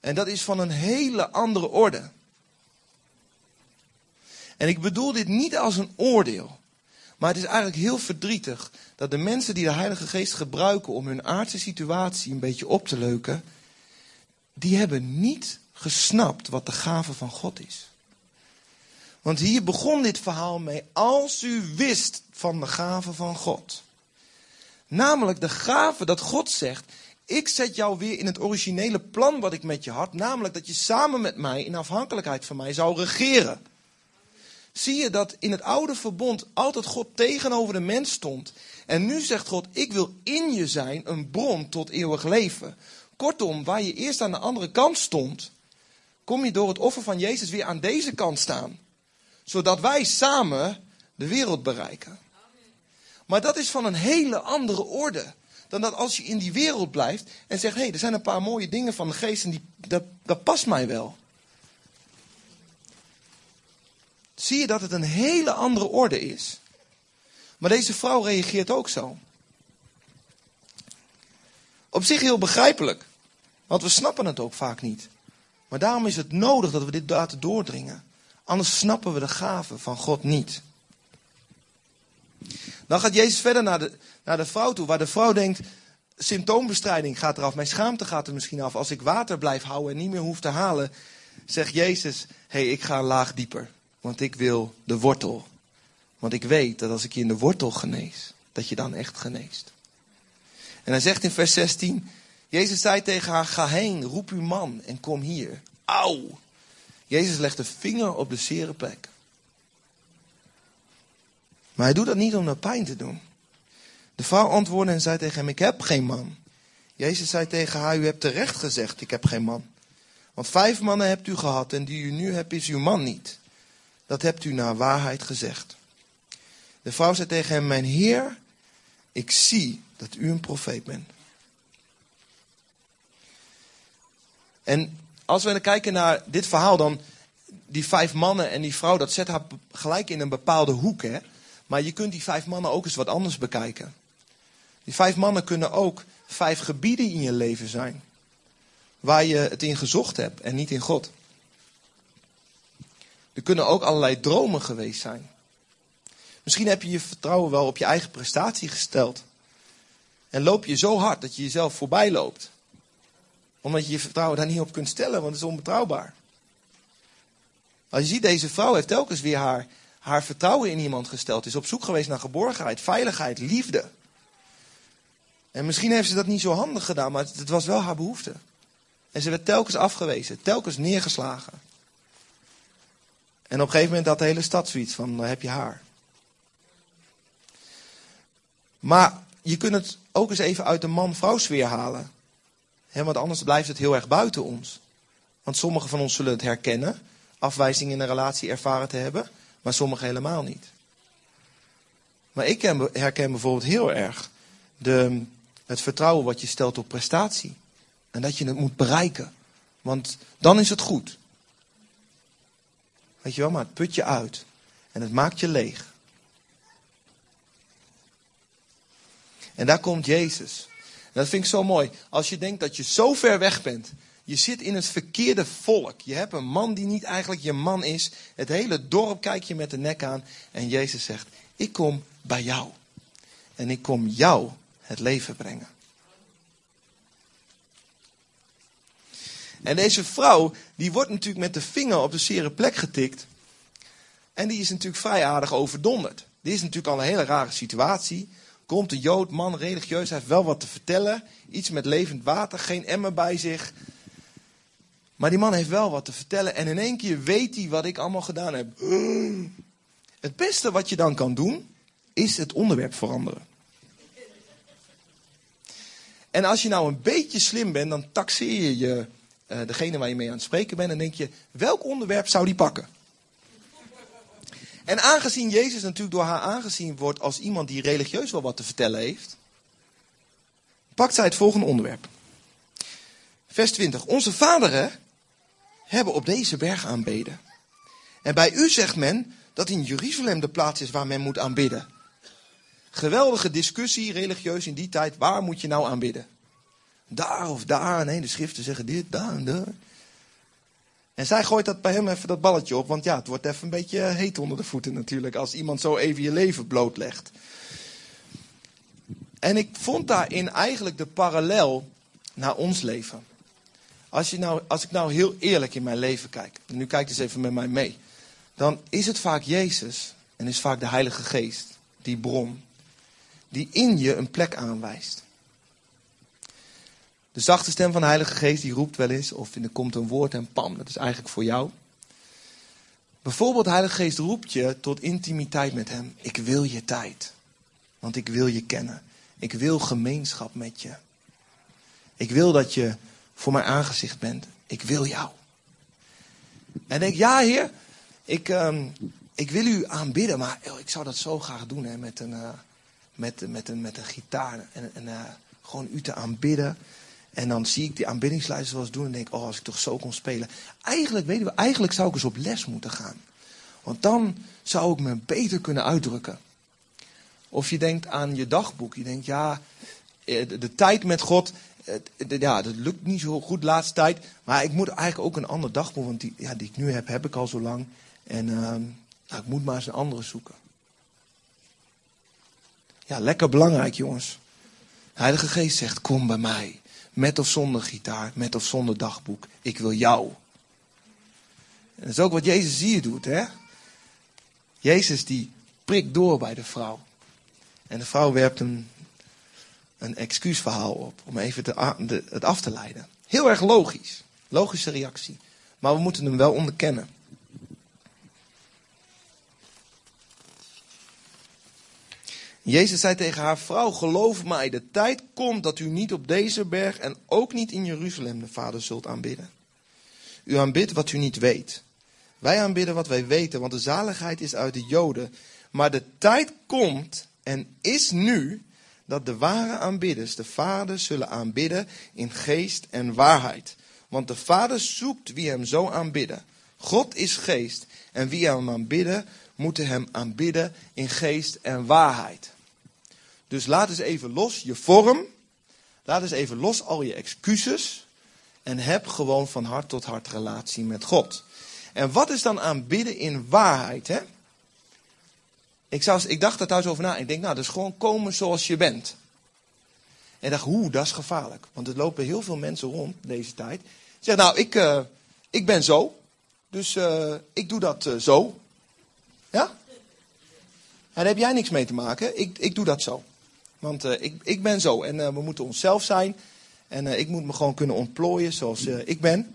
En dat is van een hele andere orde. En ik bedoel dit niet als een oordeel. Maar het is eigenlijk heel verdrietig dat de mensen die de Heilige Geest gebruiken om hun aardse situatie een beetje op te leuken, die hebben niet gesnapt wat de gave van God is. Want hier begon dit verhaal mee, als u wist van de gave van God. Namelijk de gave dat God zegt, ik zet jou weer in het originele plan wat ik met je had, namelijk dat je samen met mij in afhankelijkheid van mij zou regeren. Zie je dat in het oude verbond altijd God tegenover de mens stond. En nu zegt God, ik wil in je zijn een bron tot eeuwig leven. Kortom, waar je eerst aan de andere kant stond, kom je door het offer van Jezus weer aan deze kant staan. Zodat wij samen de wereld bereiken. Maar dat is van een hele andere orde. Dan dat als je in die wereld blijft en zegt: hé, hey, er zijn een paar mooie dingen van de geest en die, dat, dat past mij wel. Zie je dat het een hele andere orde is. Maar deze vrouw reageert ook zo. Op zich heel begrijpelijk, want we snappen het ook vaak niet. Maar daarom is het nodig dat we dit laten doordringen. Anders snappen we de gave van God niet. Dan gaat Jezus verder naar de, naar de vrouw toe, waar de vrouw denkt, symptoombestrijding gaat eraf, mijn schaamte gaat er misschien af. Als ik water blijf houden en niet meer hoef te halen, zegt Jezus, hey, ik ga een laag dieper, want ik wil de wortel. Want ik weet dat als ik je in de wortel genees, dat je dan echt geneest. En hij zegt in vers 16, Jezus zei tegen haar, ga heen, roep uw man en kom hier. Auw! Jezus legt de vinger op de zere plek. Maar hij doet dat niet om naar pijn te doen. De vrouw antwoordde en zei tegen hem, ik heb geen man. Jezus zei tegen haar, u hebt terecht gezegd, ik heb geen man. Want vijf mannen hebt u gehad en die u nu hebt is uw man niet. Dat hebt u naar waarheid gezegd. De vrouw zei tegen hem, mijn heer, ik zie dat u een profeet bent. En als we kijken naar dit verhaal, dan die vijf mannen en die vrouw, dat zet haar gelijk in een bepaalde hoek. Hè? Maar je kunt die vijf mannen ook eens wat anders bekijken. Die vijf mannen kunnen ook vijf gebieden in je leven zijn. Waar je het in gezocht hebt en niet in God. Er kunnen ook allerlei dromen geweest zijn. Misschien heb je je vertrouwen wel op je eigen prestatie gesteld. En loop je zo hard dat je jezelf voorbij loopt. Omdat je je vertrouwen daar niet op kunt stellen, want het is onbetrouwbaar. Als je ziet, deze vrouw heeft telkens weer haar, haar vertrouwen in iemand gesteld. Is op zoek geweest naar geborgenheid, veiligheid, liefde. En misschien heeft ze dat niet zo handig gedaan, maar het, was wel haar behoefte. En ze werd telkens afgewezen, telkens neergeslagen. En op een gegeven moment had de hele stad zoiets van, dan heb je haar. Maar je kunt het ook eens even uit de man-vrouw sfeer halen. want anders blijft het heel erg buiten ons. Want sommigen van ons zullen het herkennen, afwijzing in een relatie ervaren te hebben, maar sommigen helemaal niet. Maar ik herken bijvoorbeeld heel erg de, het vertrouwen wat je stelt op prestatie. En dat je het moet bereiken. Want dan is het goed. Weet je wel, maar het put je uit. En het maakt je leeg. En daar komt Jezus. Dat vind ik zo mooi. Als je denkt dat je zo ver weg bent. Je zit in het verkeerde volk. Je hebt een man die niet eigenlijk je man is. Het hele dorp kijkt je met de nek aan. En Jezus zegt, ik kom bij jou. En ik kom jou het leven brengen. En deze vrouw, die wordt natuurlijk met de vinger op de zere plek getikt. En die is natuurlijk vrij aardig overdonderd. Dit is natuurlijk al een hele rare situatie. Komt een Jood, man, religieus, hij heeft wel wat te vertellen. Iets met levend water, geen emmer bij zich. Maar die man heeft wel wat te vertellen. En in één keer weet hij wat ik allemaal gedaan heb. Het beste wat je dan kan doen, is het onderwerp veranderen. En als je nou een beetje slim bent, dan taxeer je, uh, degene waar je mee aan het spreken bent. En denk je, welk onderwerp zou die pakken? En aangezien Jezus natuurlijk door haar aangezien wordt als iemand die religieus wel wat te vertellen heeft, pakt zij het volgende onderwerp. Vers 20. Onze vaderen hebben op deze berg aanbeden. En bij u zegt men dat in Jeruzalem de plaats is waar men moet aanbidden. Geweldige discussie religieus in die tijd. Waar moet je nou aanbidden? Daar of daar. Nee, de schriften zeggen dit, daar en daar. En zij gooit dat bij hem even dat balletje op. Want ja, het wordt even een beetje heet onder de voeten natuurlijk. Als iemand zo even je leven blootlegt. En ik vond daarin eigenlijk de parallel naar ons leven. Als, je nou, als ik nou heel eerlijk in mijn leven kijk. En nu kijk eens even met mij mee. Dan is het vaak Jezus. En is vaak de Heilige Geest. Die bron. Die in je een plek aanwijst. De zachte stem van de Heilige Geest die roept wel eens, of er komt een woord en pam, dat is eigenlijk voor jou. Bijvoorbeeld, de Heilige Geest roept je tot intimiteit met Hem. Ik wil je tijd, want ik wil je kennen. Ik wil gemeenschap met je. Ik wil dat je voor mijn aangezicht bent. Ik wil jou. En denk, ja Heer, ik, um, ik wil u aanbidden, maar oh, ik zou dat zo graag doen hè, met, een, uh, met, met, een, met een gitaar. En, uh, gewoon u te aanbidden. En dan zie ik die aanbiddingslijsten zoals doen en denk, oh, als ik toch zo kon spelen. Eigenlijk, weten we, eigenlijk zou ik eens op les moeten gaan. Want dan zou ik me beter kunnen uitdrukken. Of je denkt aan je dagboek. Je denkt, ja, eh, de, tijd met God, ja, dat lukt niet zo goed de laatste tijd. Maar ik moet eigenlijk ook een ander dagboek, want die, ja, die ik nu heb, heb ik al zo lang. En uh, nou, ik moet maar eens een andere zoeken. Ja, lekker belangrijk, jongens. Heilige Geest zegt, kom bij mij. Met of zonder gitaar, met of zonder dagboek. Ik wil jou. En dat is ook wat Jezus hier doet, hè? Jezus die prikt door bij de vrouw. En de vrouw werpt een, een excuusverhaal op, om even de, het af te leiden. Heel erg logisch. Logische reactie. Maar we moeten hem wel onderkennen. Jezus zei tegen haar vrouw, geloof mij, de tijd komt dat u niet op deze berg en ook niet in Jeruzalem de Vader zult aanbidden. U aanbidt wat u niet weet. Wij aanbidden wat wij weten, want de zaligheid is uit de Joden. Maar de tijd komt en is nu dat de ware aanbidders de Vader zullen aanbidden in geest en waarheid. Want de Vader zoekt wie hem zo aanbidden. God is geest en wie hem aanbidden, moeten hem aanbidden in geest en waarheid. Dus laat eens even los je vorm. Laat eens even los al je excuses. En heb gewoon van hart tot hart relatie met God. En wat is dan aanbidden in waarheid? Hè? Ik, ik dacht er thuis over na. Ik denk, nou, dat is gewoon komen zoals je bent. En ik dacht, hoe, dat is gevaarlijk. Want er lopen heel veel mensen rond deze tijd. Zeg, nou, ik, uh, ik ben zo. Dus uh, ik doe dat uh, zo. Ja? Daar heb jij niks mee te maken. Ik, ik doe dat zo. Want ik, ik ben zo. En we moeten onszelf zijn. En ik moet me gewoon kunnen ontplooien zoals ik ben.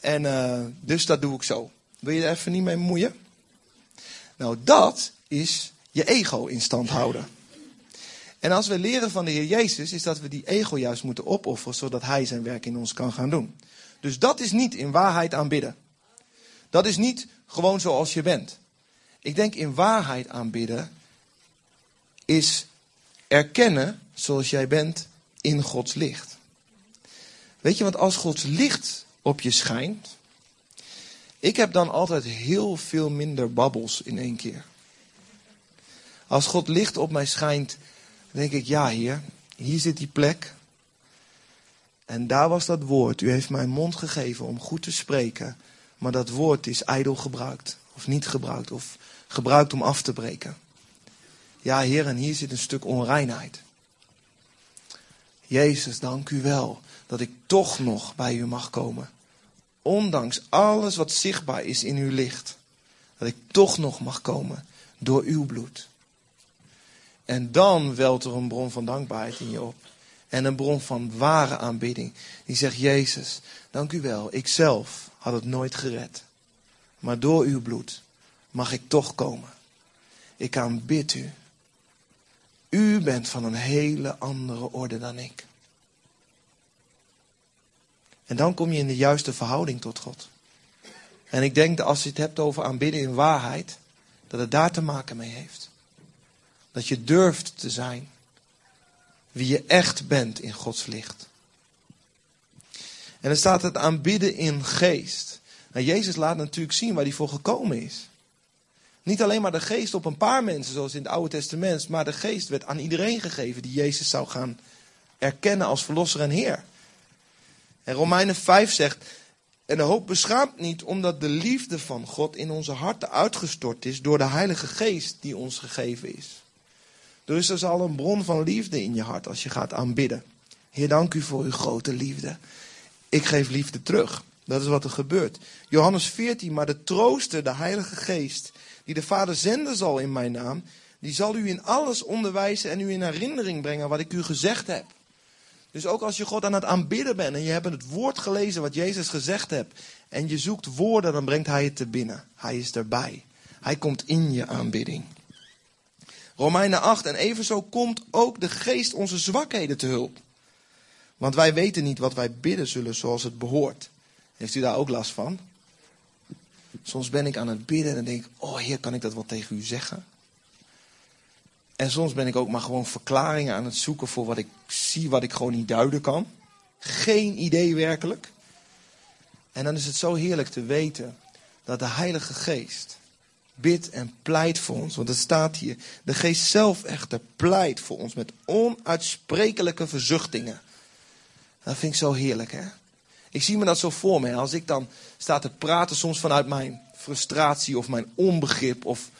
En dus dat doe ik zo. Wil je er even niet mee bemoeien? Nou, dat is je ego in stand houden. En als we leren van de Heer Jezus, is dat we die ego juist moeten opofferen, zodat Hij zijn werk in ons kan gaan doen. Dus dat is niet in waarheid aanbidden. Dat is niet gewoon zoals je bent. Ik denk in waarheid aanbidden is erkennen zoals jij bent in Gods licht. Weet je, want als Gods licht op je schijnt, ik heb dan altijd heel veel minder babbels in één keer. Als God licht op mij schijnt, denk ik, ja Heer, hier zit die plek. En daar was dat woord. U heeft mij een mond gegeven om goed te spreken. Maar dat woord is ijdel gebruikt. Of niet gebruikt. Of gebruikt om af te breken. Ja Heer, en hier zit een stuk onreinheid. Jezus, dank u wel dat ik toch nog bij u mag komen. Ondanks alles wat zichtbaar is in uw licht. Dat ik toch nog mag komen door uw bloed. En dan welt er een bron van dankbaarheid in je op. En een bron van ware aanbidding. Die zegt, Jezus, dank u wel. Ik zelf had het nooit gered. Maar door uw bloed mag ik toch komen. Ik aanbid u. U bent van een hele andere orde dan ik. En dan kom je in de juiste verhouding tot God. En ik denk dat als je het hebt over aanbidden in waarheid, dat het daar te maken mee heeft. Dat je durft te zijn wie je echt bent in Gods licht. En dan staat het aanbidden in geest. Nou, Jezus laat natuurlijk zien waar hij voor gekomen is. Niet alleen maar de geest op een paar mensen, zoals in het Oude Testament, maar de geest werd aan iedereen gegeven die Jezus zou gaan erkennen als verlosser en Heer. En Romeinen 5 zegt, en de hoop beschaamt niet omdat de liefde van God in onze harten uitgestort is door de Heilige Geest die ons gegeven is. Dus er al een bron van liefde in je hart als je gaat aanbidden. Heer, dank u voor uw grote liefde. Ik geef liefde terug. Dat is wat er gebeurt. Johannes 14, maar de trooster, de Heilige Geest, die de Vader zenden zal in mijn naam, die zal u in alles onderwijzen en u in herinnering brengen wat ik u gezegd heb. Dus ook als je God aan het aanbidden bent en je hebt het woord gelezen wat Jezus gezegd hebt en je zoekt woorden, dan brengt Hij het te binnen. Hij is erbij. Hij komt in je aanbidding. Romeinen 8. En evenzo komt ook de geest onze zwakheden te hulp. Want wij weten niet wat wij bidden zullen zoals het behoort. Heeft u daar ook last van? Soms ben ik aan het bidden en denk ik, oh heer, kan ik dat wel tegen u zeggen? En soms ben ik ook maar gewoon verklaringen aan het zoeken voor wat ik zie, wat ik gewoon niet duiden kan. Geen idee werkelijk. En dan is het zo heerlijk te weten dat de Heilige Geest Bid en pleit voor ons. Want het staat hier. De geest zelf echter pleit voor ons met onuitsprekelijke verzuchtingen. Dat vind ik zo heerlijk, hè? Ik zie me dat zo voor me. Als ik dan sta te praten, soms vanuit mijn frustratie of mijn onbegrip of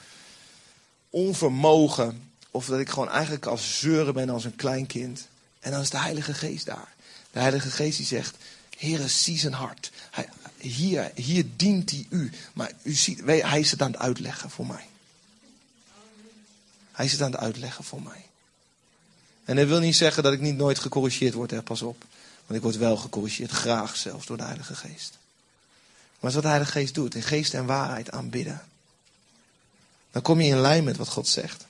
onvermogen. Of dat ik gewoon eigenlijk als zeuren ben als een klein kind. En dan is de Heilige Geest daar. De Heilige Geest die zegt, Heere, zie zijn hart. Hij, hier, hier dient hij u. Maar u ziet, hij is het aan het uitleggen voor mij. Hij is het aan het uitleggen voor mij. En dat wil niet zeggen dat ik niet nooit gecorrigeerd word, hè, pas op. Want ik word wel gecorrigeerd, graag zelfs door de Heilige Geest. Maar dat is wat de Heilige Geest doet, in geest en waarheid aanbidden. Dan kom je in lijn met wat God zegt.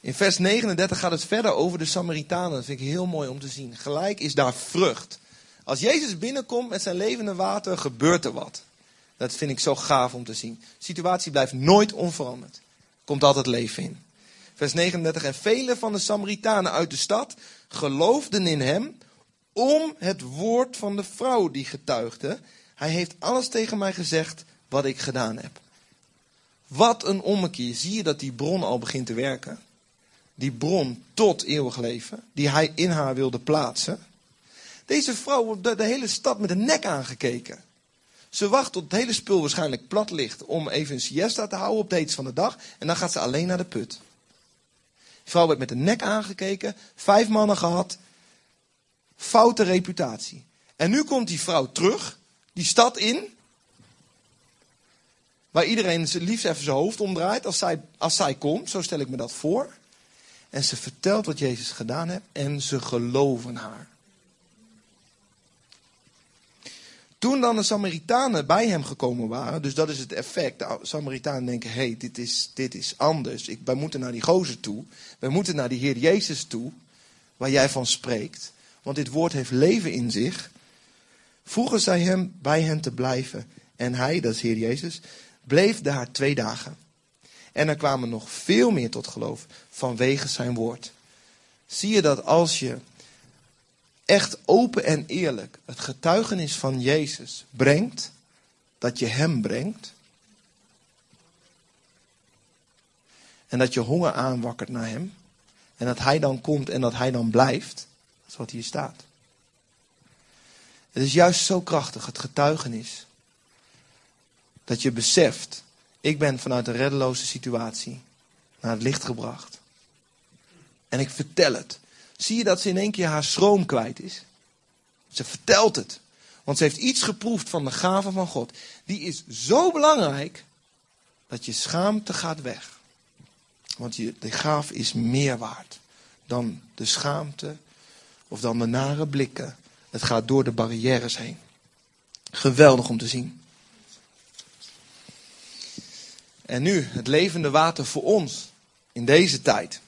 In vers 39 gaat het verder over de Samaritanen. Dat vind ik heel mooi om te zien. Gelijk is daar vrucht. Als Jezus binnenkomt met zijn levende water, gebeurt er wat. Dat vind ik zo gaaf om te zien. De situatie blijft nooit onveranderd. Komt altijd leven in. Vers 39. En vele van de Samaritanen uit de stad geloofden in hem om het woord van de vrouw die getuigde. Hij heeft alles tegen mij gezegd wat ik gedaan heb. Wat een ommekeer. Zie je dat die bron al begint te werken? Die bron tot eeuwig leven, die hij in haar wilde plaatsen. Deze vrouw wordt de, hele stad met de nek aangekeken. Ze wacht tot het hele spul waarschijnlijk plat ligt om even een siesta te houden op de van de dag. En dan gaat ze alleen naar de put. Die vrouw werd met de nek aangekeken, vijf mannen gehad, foute reputatie. En nu komt die vrouw terug, die stad in, waar iedereen liefst even zijn hoofd omdraait als zij, als zij komt, zo stel ik me dat voor. En ze vertelt wat Jezus gedaan heeft en ze geloven haar. Toen dan de Samaritanen bij hem gekomen waren, dus dat is het effect. De Samaritanen denken, hé, hey, dit, is, dit is anders. Ik, wij moeten naar die gozer toe. Wij moeten naar die Heer Jezus toe, waar jij van spreekt. Want dit woord heeft leven in zich. Vroegen zij hem bij hen te blijven. En hij, dat is Heer Jezus, bleef daar twee dagen. En er kwamen nog veel meer tot geloof vanwege zijn woord. Zie je dat als je echt open en eerlijk het getuigenis van Jezus brengt, dat je Hem brengt. En dat je honger aanwakkert naar Hem. En dat Hij dan komt en dat Hij dan blijft. Dat is wat hier staat. Het is juist zo krachtig, het getuigenis. Dat je beseft, ik ben vanuit een reddeloze situatie naar het licht gebracht. En ik vertel het. Zie je dat ze in één keer haar schroom kwijt is? Ze vertelt het. Want ze heeft iets geproefd van de gave van God. Die is zo belangrijk dat je schaamte gaat weg. Want je, de gave is meer waard dan de schaamte of dan de nare blikken. Het gaat door de barrières heen. Geweldig om te zien. En nu het levende water voor ons in deze tijd.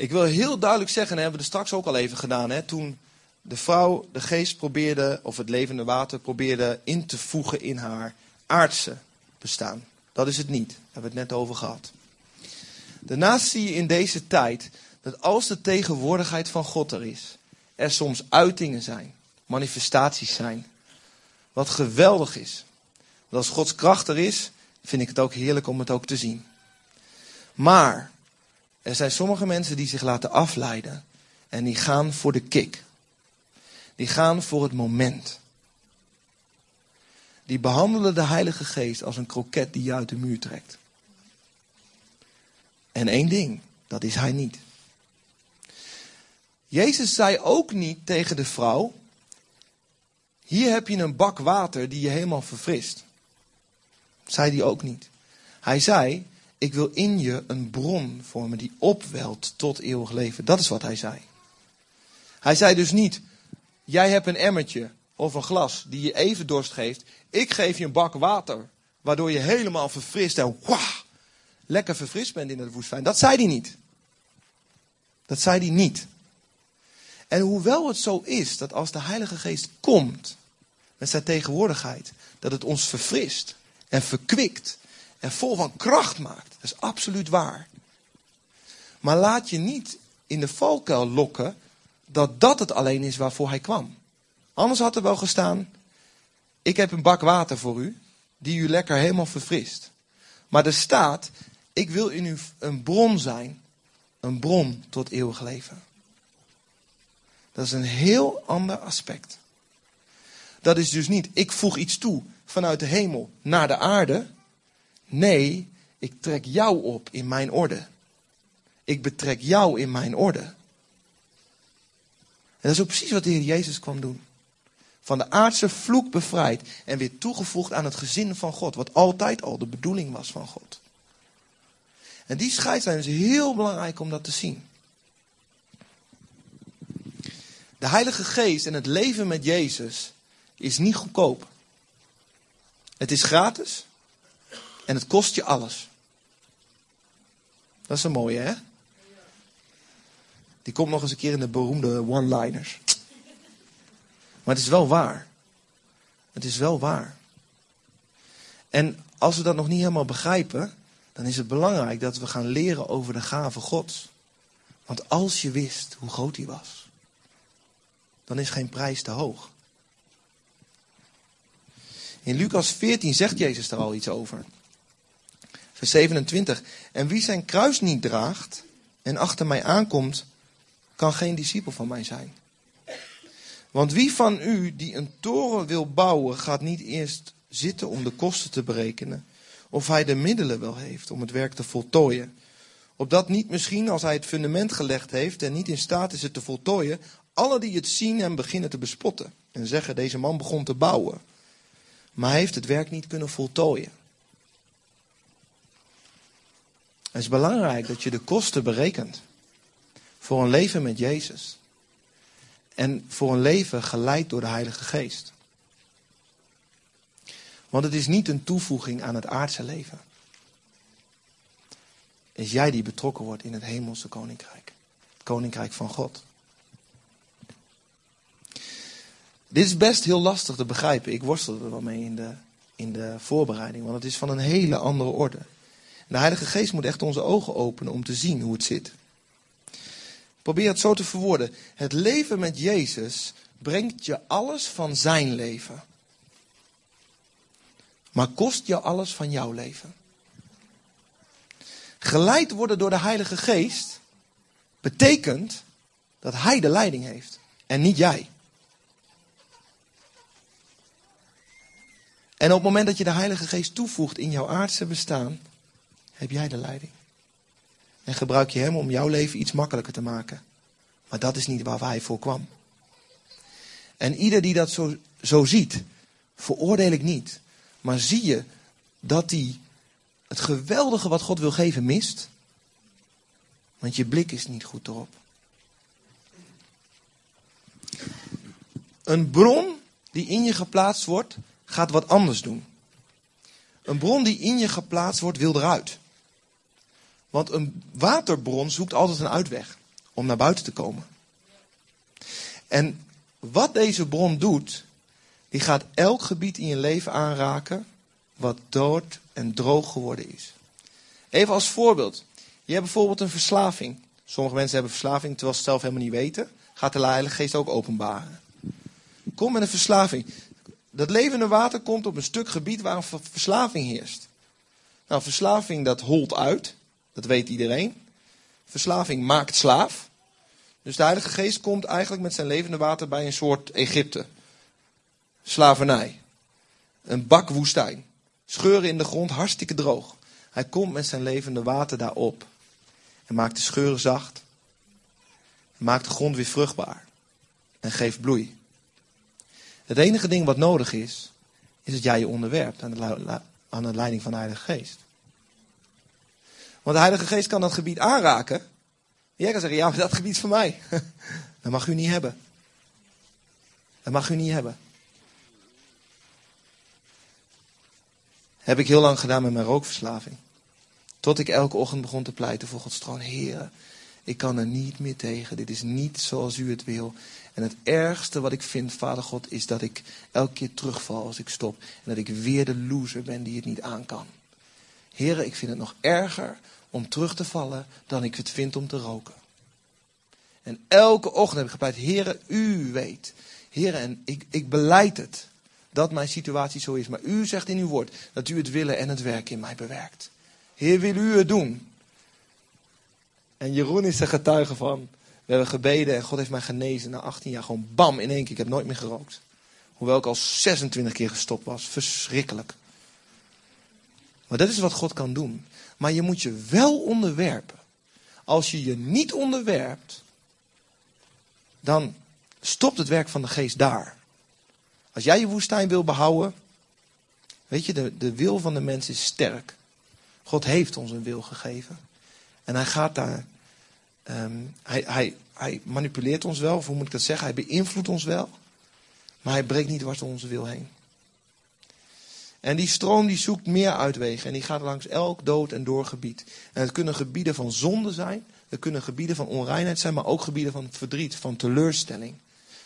Ik wil heel duidelijk zeggen, en hebben we er straks ook al even gedaan, hè, toen de vrouw de geest probeerde, of het levende water probeerde in te voegen in haar aardse bestaan. Dat is het niet, daar hebben we het net over gehad. Daarnaast zie je in deze tijd dat als de tegenwoordigheid van God er is, er soms uitingen zijn, manifestaties zijn, wat geweldig is. Want als Gods kracht er is, vind ik het ook heerlijk om het ook te zien. Maar er zijn sommige mensen die zich laten afleiden en die gaan voor de kick. Die gaan voor het moment. Die behandelen de Heilige Geest als een kroket die je uit de muur trekt. En één ding, dat is hij niet. Jezus zei ook niet tegen de vrouw: Hier heb je een bak water die je helemaal verfrist. Zei hij ook niet. Hij zei: ik wil in je een bron vormen die opwelt tot eeuwig leven. Dat is wat hij zei. Hij zei dus niet, jij hebt een emmertje of een glas die je even dorst geeft. Ik geef je een bak water, waardoor je helemaal verfrist en wauw, lekker verfrist bent in het woestijn. Dat zei hij niet. Dat zei hij niet. En hoewel het zo is dat als de Heilige Geest komt met zijn tegenwoordigheid, dat het ons verfrist en verkwikt en vol van kracht maakt. Dat is absoluut waar. Maar laat je niet in de valkuil lokken dat dat het alleen is waarvoor hij kwam. Anders had er wel gestaan, ik heb een bak water voor u, die u lekker helemaal verfrist. Maar er staat, ik wil in u een bron zijn, een bron tot eeuwig leven. Dat is een heel ander aspect. Dat is dus niet, ik voeg iets toe vanuit de hemel naar de aarde. Nee, ik trek jou op in mijn orde. Ik betrek jou in mijn orde. En dat is ook precies wat de Heer Jezus kwam doen. Van de aardse vloek bevrijd en weer toegevoegd aan het gezin van God, wat altijd al de bedoeling was van God. En die scheidslijn is heel belangrijk om dat te zien. De Heilige Geest en het leven met Jezus is niet goedkoop. Het is gratis. En het kost je alles. Dat is een mooie, hè? Die komt nog eens een keer in de beroemde one-liners. Maar het is wel waar. Het is wel waar. En als we dat nog niet helemaal begrijpen, dan is het belangrijk dat we gaan leren over de gave Gods. Want als je wist hoe groot hij was, dan is geen prijs te hoog. In Lucas 14 zegt Jezus daar al iets over. Vers 27. En wie zijn kruis niet draagt en achter mij aankomt, kan geen discipel van mij zijn. Want wie van u die een toren wil bouwen, gaat niet eerst zitten om de kosten te berekenen, of hij de middelen wel heeft om het werk te voltooien. Opdat niet misschien, als hij het fundament gelegd heeft en niet in staat is het te voltooien, alle die het zien hem beginnen te bespotten. En zeggen, deze man begon te bouwen. Maar hij heeft het werk niet kunnen voltooien. Het is belangrijk dat je de kosten berekent. Voor een leven met Jezus. En voor een leven geleid door de Heilige Geest. Want het is niet een toevoeging aan het aardse leven. Is jij die betrokken wordt in het hemelse koninkrijk. Het koninkrijk van God. Dit is best heel lastig te begrijpen. Ik worstelde er wel mee in de, in de voorbereiding. Want het is van een hele andere orde. De Heilige Geest moet echt onze ogen openen om te zien hoe het zit. Probeer het zo te verwoorden. Het leven met Jezus brengt je alles van zijn leven. Maar kost je alles van jouw leven. Geleid worden door de Heilige Geest betekent dat Hij de leiding heeft en niet jij. En op het moment dat je de Heilige Geest toevoegt in jouw aardse bestaan, heb jij de leiding. En gebruik je Hem om jouw leven iets makkelijker te maken. Maar dat is niet waar Hij voor kwam. En ieder die dat zo, zo ziet, veroordeel ik niet. Maar zie je dat hij het geweldige wat God wil geven mist? Want je blik is niet goed erop. Een bron die in je geplaatst wordt, gaat wat anders doen. Een bron die in je geplaatst wordt, wil eruit. Want een waterbron zoekt altijd een uitweg om naar buiten te komen. En wat deze bron doet, die gaat elk gebied in je leven aanraken wat dood en droog geworden is. Even als voorbeeld. Je hebt bijvoorbeeld een verslaving. Sommige mensen hebben verslaving terwijl ze zelf helemaal niet weten. Gaat de Heilige Geest ook openbaren. Kom met een verslaving. Dat levende water komt op een stuk gebied waar een verslaving heerst. Nou, verslaving dat holt uit. Dat weet iedereen. Verslaving maakt slaaf. Dus de Heilige Geest komt eigenlijk met zijn levende water bij een soort Egypte. Slavernij. Een bakwoestijn. Scheuren in de grond, hartstikke droog. Hij komt met zijn levende water daarop. En maakt de scheuren zacht. Maakt de grond weer vruchtbaar. En geeft bloei. Het enige ding wat nodig is, is dat jij je onderwerpt aan de, aan de leiding van de Heilige Geest. Want de Heilige Geest kan dat gebied aanraken. Jij kan zeggen, ja, maar dat gebied is van mij. Dat mag u niet hebben. Dat mag u niet hebben. Heb ik heel lang gedaan met mijn rookverslaving. Tot ik elke ochtend begon te pleiten voor Gods troon. Ik kan er niet meer tegen. Dit is niet zoals u het wil. En het ergste wat ik vind, Vader God, is dat ik elke keer terugval als ik stop. En dat ik weer de loser ben die het niet aan kan. Heren, ik vind het nog erger om terug te vallen dan ik het vind om te roken. En elke ochtend heb ik gepleit, Heren, u weet. Heren, en ik, ik beleid het dat mijn situatie zo is. Maar u zegt in uw woord dat u het willen en het werk in mij bewerkt. Heer, wil u het doen? En Jeroen is er getuige van. We hebben gebeden en God heeft mij genezen na 18 jaar. Gewoon bam, in één keer. Ik heb nooit meer gerookt. Hoewel ik al 26 keer gestopt was. Verschrikkelijk. Maar dat is wat God kan doen. Maar je moet je wel onderwerpen. Als je je niet onderwerpt, dan stopt het werk van de geest daar. Als jij je woestijn wil behouden, weet je, de, de wil van de mens is sterk. God heeft ons een wil gegeven. En hij gaat daar, ehm, hij, hij, hij manipuleert ons wel, of hoe moet ik dat zeggen? Hij beïnvloedt ons wel, maar hij breekt niet dwars onze wil heen. En die stroom die zoekt meer uitwegen en die gaat langs elk dood en doorgebied. En het kunnen gebieden van zonde zijn, het kunnen gebieden van onreinheid zijn, maar ook gebieden van verdriet, van teleurstelling.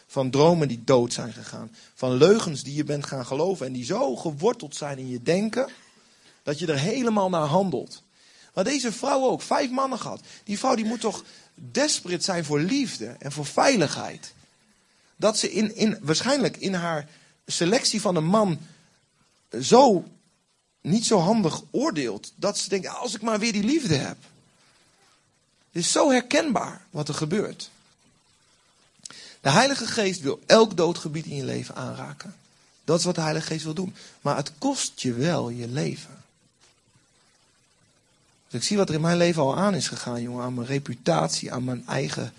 Van dromen die dood zijn gegaan. Van leugens die je bent gaan geloven en die zo geworteld zijn in je denken, dat je er helemaal naar handelt. Maar deze vrouw ook, vijf mannen gehad. Die vrouw die moet toch desperate zijn voor liefde en voor veiligheid. Dat ze in, in, waarschijnlijk in haar selectie van een man zo niet zo handig oordeelt. Dat ze denkt, als ik maar weer die liefde heb. Het is zo herkenbaar wat er gebeurt. De Heilige Geest wil elk doodgebied in je leven aanraken. Dat is wat de Heilige Geest wil doen. Maar het kost je wel je leven. Dus ik zie wat er in mijn leven al aan is gegaan, jongen. Aan mijn reputatie, aan mijn eigen,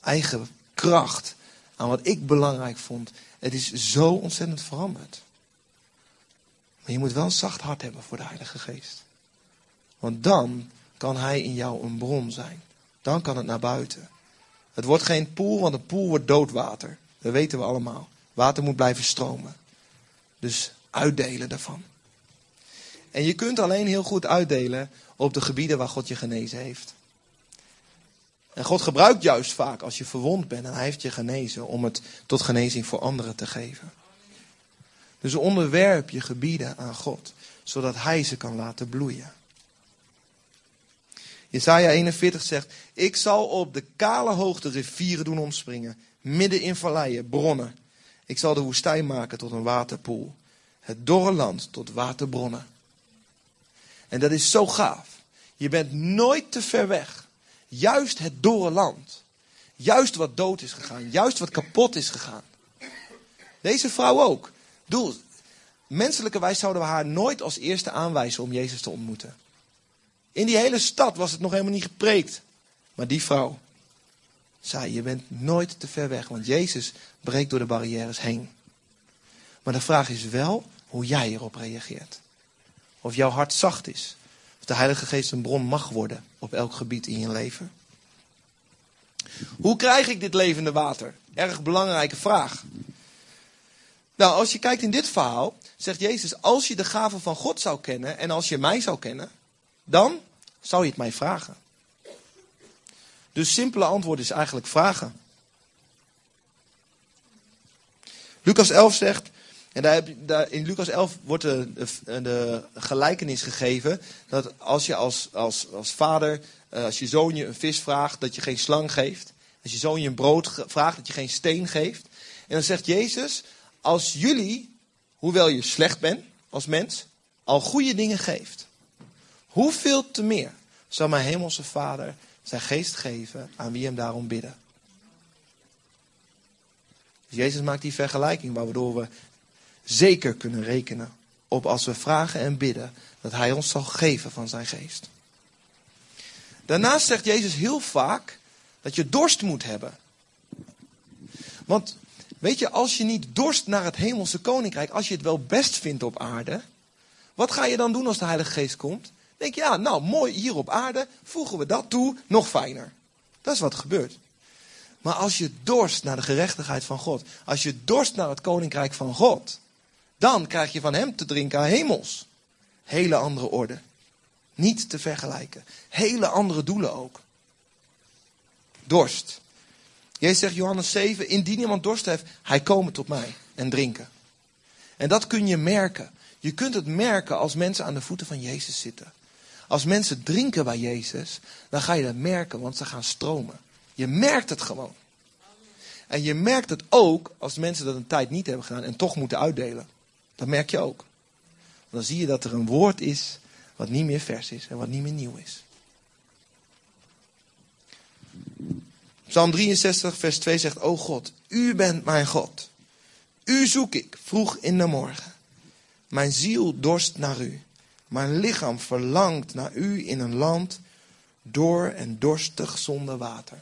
eigen kracht. Aan wat ik belangrijk vond. Het is zo ontzettend veranderd. Maar je moet wel een zacht hart hebben voor de Heilige Geest. Want dan kan Hij in jou een bron zijn. Dan kan het naar buiten. Het wordt geen poel, want een poel wordt doodwater. Dat weten we allemaal. Water moet blijven stromen. Dus uitdelen daarvan. En je kunt alleen heel goed uitdelen op de gebieden waar God je genezen heeft. En God gebruikt juist vaak als je verwond bent en hij heeft je genezen om het tot genezing voor anderen te geven. Dus onderwerp je gebieden aan God, zodat hij ze kan laten bloeien. Jesaja 41 zegt, ik zal op de kale hoogte rivieren doen omspringen, midden in valleien, bronnen. Ik zal de woestijn maken tot een waterpoel, het dorre land tot waterbronnen. En dat is zo gaaf. Je bent nooit te ver weg. Juist het dorre land. Juist wat dood is gegaan. Juist wat kapot is gegaan. Deze vrouw ook. Doel, menselijke wijs zouden we haar nooit als eerste aanwijzen om Jezus te ontmoeten. In die hele stad was het nog helemaal niet gepreekt. Maar die vrouw zei, je bent nooit te ver weg, want Jezus breekt door de barrières heen. Maar de vraag is wel hoe jij erop reageert. Of jouw hart zacht is. Of de Heilige Geest een bron mag worden op elk gebied in je leven. Hoe krijg ik dit levende water? Erg belangrijke vraag. Nou, als je kijkt in dit verhaal, zegt Jezus, als je de gave van God zou kennen en als je mij zou kennen, dan zou je het mij vragen. Dus simpele antwoord is eigenlijk vragen. Lucas 11 zegt, en daar heb, daar, in Lucas 11 wordt de, de, de, gelijkenis gegeven dat als je als, als, als vader, eh, als je zoon je een vis vraagt, dat je geen slang geeft. Als je zoon je een brood vraagt, dat je geen steen geeft. En dan zegt Jezus, als jullie, hoewel je slecht bent als mens, al goede dingen geeft, hoeveel te meer zal mijn hemelse vader zijn geest geven aan wie hem daarom bidden. Dus Jezus maakt die vergelijking waardoor we zeker kunnen rekenen op als we vragen en bidden dat Hij ons zal geven van zijn geest. Daarnaast zegt Jezus heel vaak dat je dorst moet hebben. Want weet je, als je niet dorst naar het hemelse koninkrijk, als je het wel best vindt op aarde, wat ga je dan doen als de Heilige Geest komt? Denk je, ja, nou mooi hier op aarde, voegen we dat toe, nog fijner. Dat is wat gebeurt. Maar als je dorst naar de gerechtigheid van God, als je dorst naar het koninkrijk van God, dan krijg je van hem te drinken aan hemels. Hele andere orde. Niet te vergelijken. Hele andere doelen ook. Dorst. Jezus zegt Johannes 7, indien iemand dorst heeft, hij komen tot mij en drinken. En dat kun je merken. Je kunt het merken als mensen aan de voeten van Jezus zitten. Als mensen drinken bij Jezus, dan ga je dat merken, want ze gaan stromen. Je merkt het gewoon. En je merkt het ook als mensen dat een tijd niet hebben gedaan en toch moeten uitdelen. Dat merk je ook. Dan zie je dat er een woord is wat niet meer vers is en wat niet meer nieuw is. Psalm 63, vers 2 zegt: O God, u bent mijn God. U zoek ik vroeg in de morgen. Mijn ziel dorst naar u. Mijn lichaam verlangt naar u in een land door en dorstig zonder water.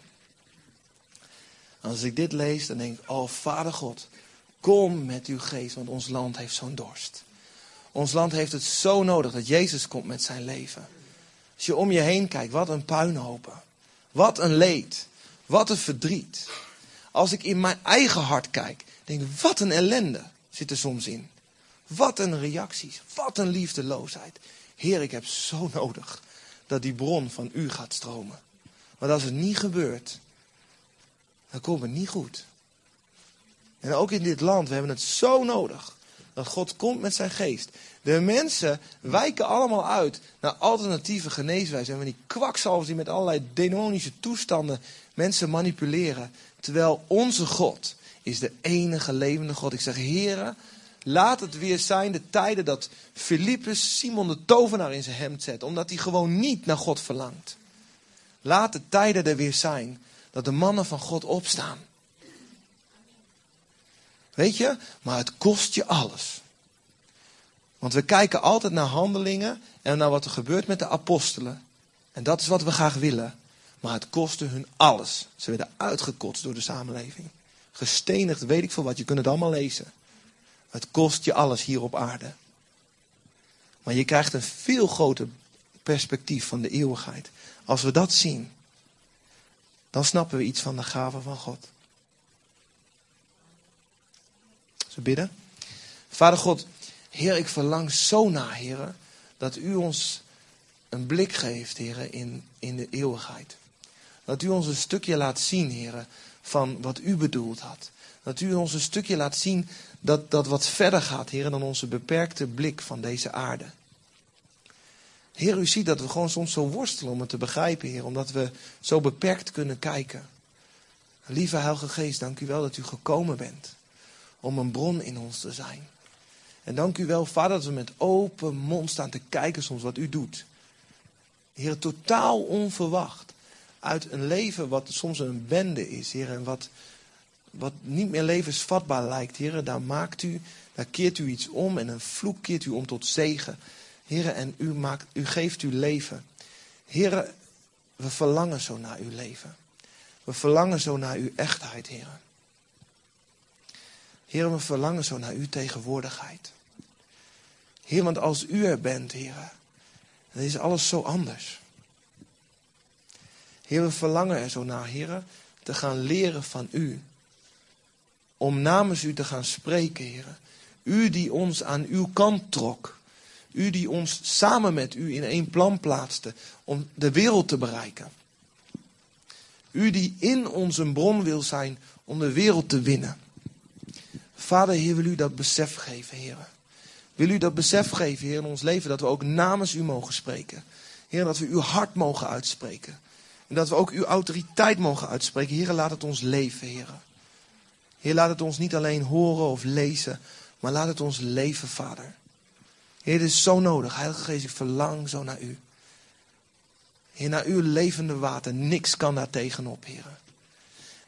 Als ik dit lees, dan denk ik: Oh, Vader God, Kom met uw geest, want ons land heeft zo'n dorst. Ons land heeft het zo nodig dat Jezus komt met zijn leven. Als je om je heen kijkt, wat een puinhopen. Wat een leed. Wat een verdriet. Als ik in mijn eigen hart kijk, denk wat een ellende zit er soms in. Wat een reacties. Wat een liefdeloosheid. Heer, ik heb zo nodig dat die bron van u gaat stromen. Want als het niet gebeurt, dan komt het niet goed. En ook in dit land, we hebben het zo nodig. Dat God komt met zijn geest. De mensen wijken allemaal uit naar alternatieve geneeswijzen. En van die kwakzalvers die met allerlei demonische toestanden mensen manipuleren. Terwijl onze God is de enige levende God. Ik zeg, heren, laat het weer zijn de tijden dat Filippus Simon de tovenaar in zijn hemd zet. Omdat hij gewoon niet naar God verlangt. Laat de tijden er weer zijn dat de mannen van God opstaan. Weet je? Maar het kost je alles. Want we kijken altijd naar handelingen en naar wat er gebeurt met de apostelen. En dat is wat we graag willen. Maar het kostte hun alles. Ze werden uitgekotst door de samenleving. Gestenigd, weet ik veel wat. Je kunt het allemaal lezen. Het kost je alles hier op aarde. Maar je krijgt een veel groter perspectief van de eeuwigheid. Als we dat zien, dan snappen we iets van de gave van God. Ze bidden. Vader God, Heer, ik verlang zo naar, Heer, dat u ons een blik geeft, Heer, in, in de eeuwigheid. Dat u ons een stukje laat zien, Heer, van wat u bedoeld had. Dat u ons een stukje laat zien dat, dat wat verder gaat, Heer, dan onze beperkte blik van deze aarde. Heer, u ziet dat we gewoon soms zo worstelen om het te begrijpen, Heer, omdat we zo beperkt kunnen kijken. Lieve Heilige Geest, dank u wel dat u gekomen bent om een bron in ons te zijn. En dank u wel, Vader, dat we met open mond staan te kijken soms wat u doet. Heer, totaal onverwacht. Uit een leven wat soms een bende is, Heer, en wat, wat niet meer levensvatbaar lijkt, Heer, daar maakt u, daar keert u iets om en een vloek keert u om tot zegen. Heer, en u, maakt, u geeft uw leven. Heer, we verlangen zo naar uw leven. We verlangen zo naar uw echtheid, Heer. Heer, we verlangen zo naar uw tegenwoordigheid. Heer, want als u er bent, Heer, dan is alles zo anders. Heer, we verlangen er zo naar, Heer, te gaan leren van u. Om namens u te gaan spreken, Heer. U die ons aan uw kant trok. U die ons samen met u in één plan plaatste om de wereld te bereiken. U die in ons een bron wil zijn om de wereld te winnen. Vader, Heer, wil u dat besef geven, Heer. Wil u dat besef geven, Heer, in ons leven, dat we ook namens u mogen spreken. Heer, dat we uw hart mogen uitspreken. En dat we ook uw autoriteit mogen uitspreken. Heer, laat het ons leven, Heer. Heer, laat het ons niet alleen horen of lezen, maar laat het ons leven, Vader. Heer, het is zo nodig. Heilige Geest, ik verlang zo naar u. Heer, naar uw levende water. Niks kan daar tegenop, Heer.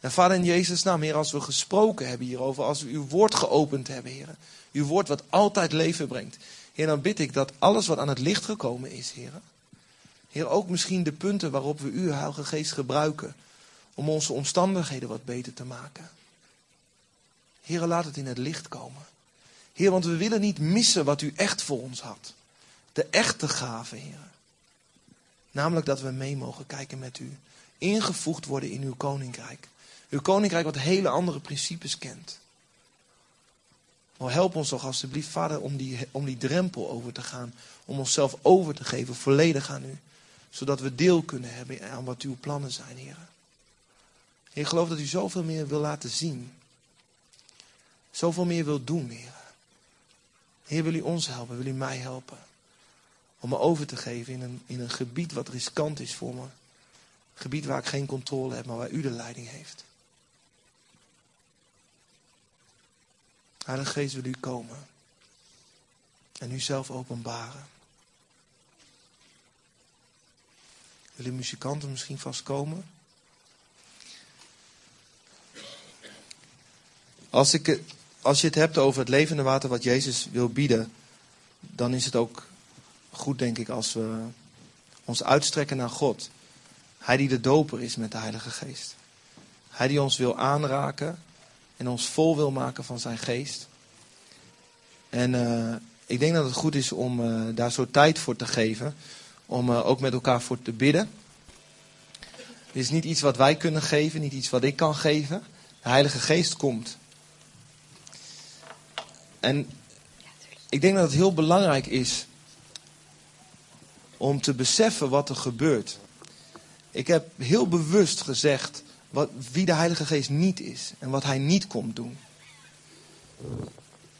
En Vader in Jezus' naam, Heer, als we gesproken hebben hierover, als we uw woord geopend hebben, Heer. Uw woord wat altijd leven brengt. Heer, dan bid ik dat alles wat aan het licht gekomen is, Heer. Heer, ook misschien de punten waarop we uw Heilige Geest gebruiken om onze omstandigheden wat beter te maken. Heer, laat het in het licht komen. Heer, want we willen niet missen wat u echt voor ons had. De echte gave, Heer. Namelijk dat we mee mogen kijken met u. Ingevoegd worden in uw koninkrijk. Uw koninkrijk wat hele andere principes kent. Help ons toch alstublieft, Vader, om die, om die drempel over te gaan. Om onszelf over te geven, volledig aan u. Zodat we deel kunnen hebben aan wat uw plannen zijn. Heer, ik geloof dat u zoveel meer wil laten zien. Zoveel meer wil doen, Heer. Heer, wil u ons helpen, wil u mij helpen. Om me over te geven in een, in een gebied wat riskant is voor me. Gebied waar ik geen controle heb, maar waar u de leiding heeft. Heilige Geest wil u komen. En u zelf openbaren. Willen muzikanten misschien vastkomen? Als, ik, als je het hebt over het levende water wat Jezus wil bieden, dan is het ook goed, denk ik, als we ons uitstrekken naar God. Hij die de doper is met de Heilige Geest. Hij die ons wil aanraken en ons vol wil maken van zijn geest. En uh, ik denk dat het goed is om uh, daar zo tijd voor te geven. Om uh, ook met elkaar voor te bidden. Het is niet iets wat wij kunnen geven, niet iets wat ik kan geven. De Heilige Geest komt. En ik denk dat het heel belangrijk is om te beseffen wat er gebeurt. Ik heb heel bewust gezegd wat, wie de Heilige Geest niet is en wat hij niet komt doen.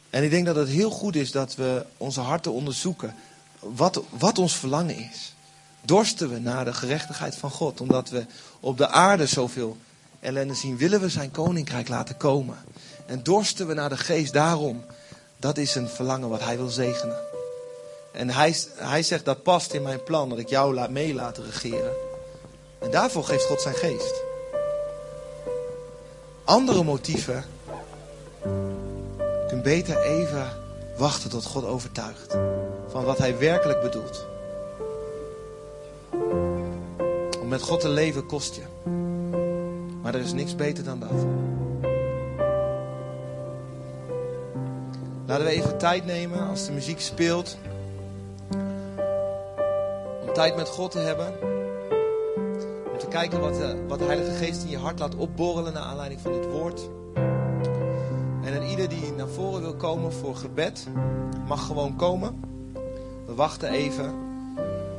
En ik denk dat het heel goed is dat we onze harten onderzoeken wat, wat ons verlangen is. Dorsten we naar de gerechtigheid van God, omdat we op de aarde zoveel ellende zien, willen we zijn koninkrijk laten komen. En dorsten we naar de geest daarom, dat is een verlangen wat hij wil zegenen. En hij, hij zegt dat past in mijn plan, dat ik jou laat mee laten regeren. En daarvoor geeft God zijn geest. Andere motieven kun beter even wachten tot God overtuigt van wat hij werkelijk bedoelt. Om met God te leven kost je. Maar er is niks beter dan dat. Laten we even tijd nemen als de muziek speelt. Om tijd met God te hebben. Om te kijken wat de, wat Heilige Geest in je hart laat opborrelen naar aanleiding van dit woord. En dan ieder die naar voren wil komen voor gebed, mag gewoon komen. We wachten even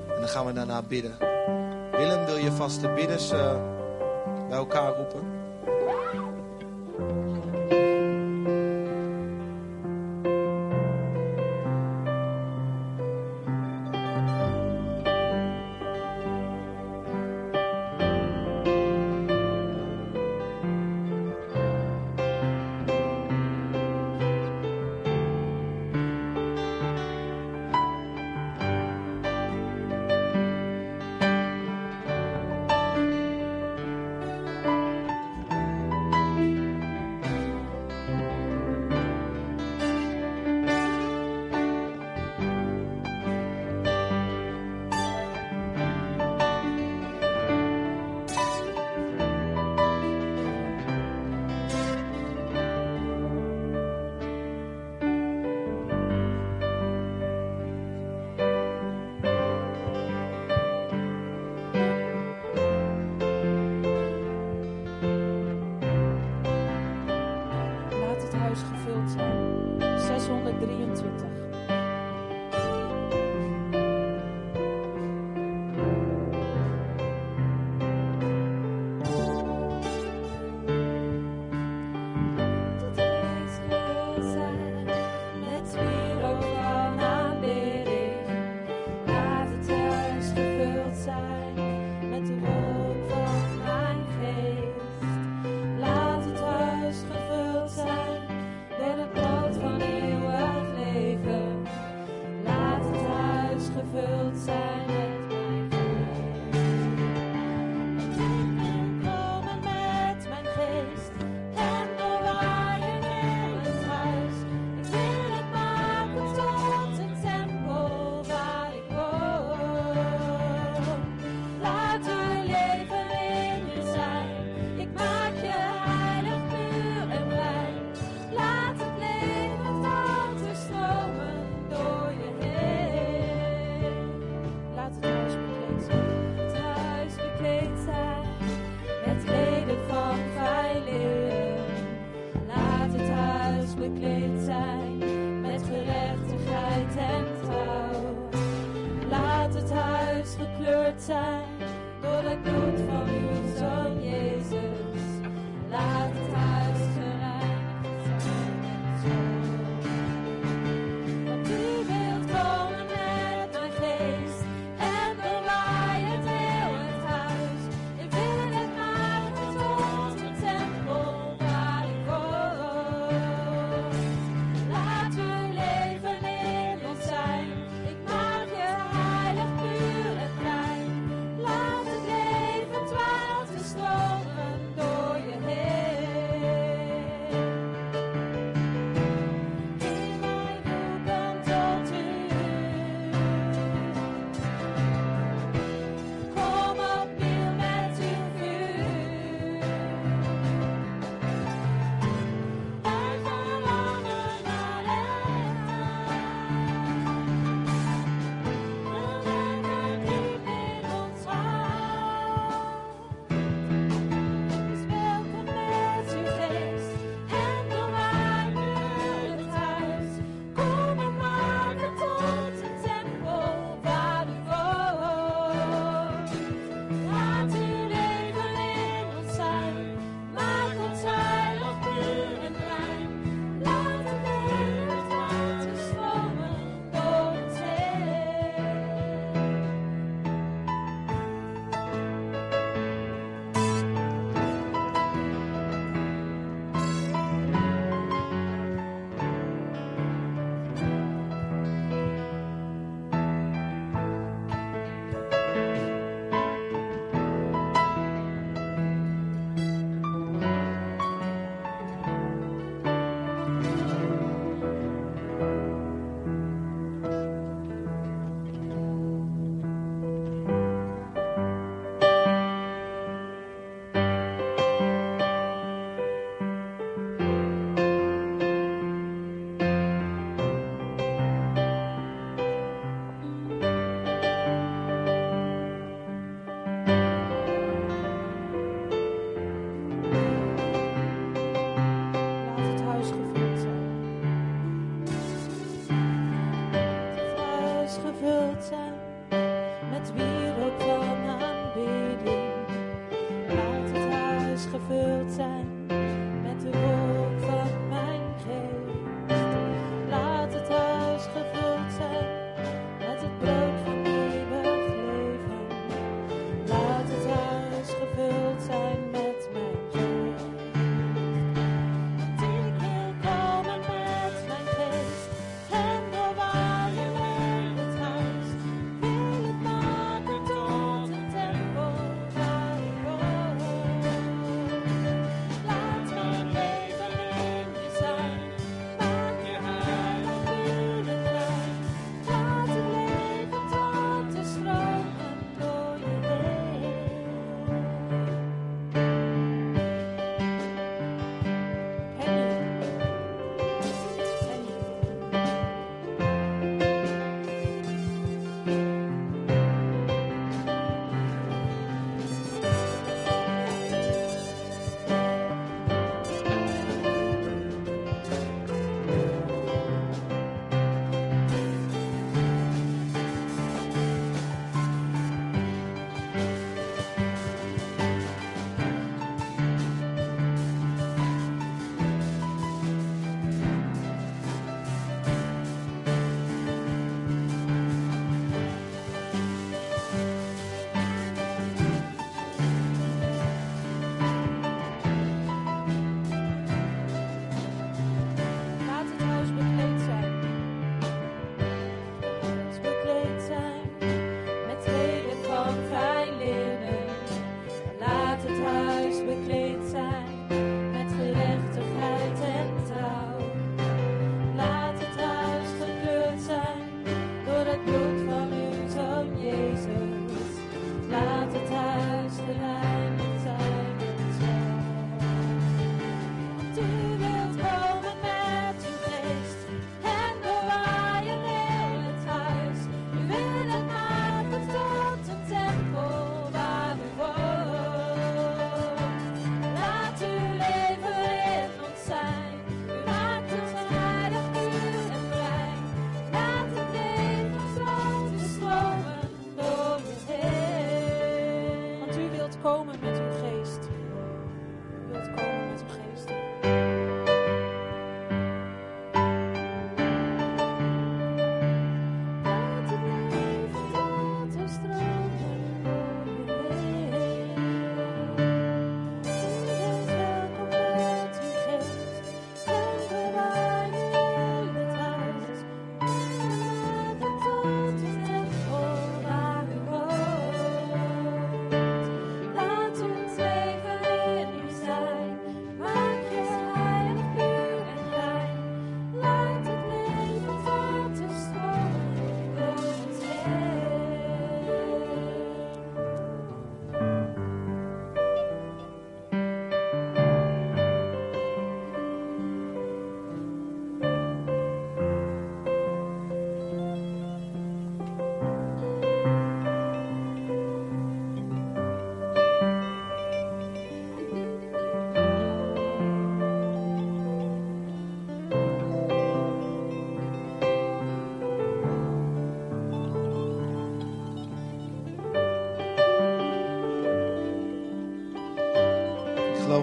en dan gaan we daarna bidden. Willem, wil je vast de bidders uh, bij elkaar roepen?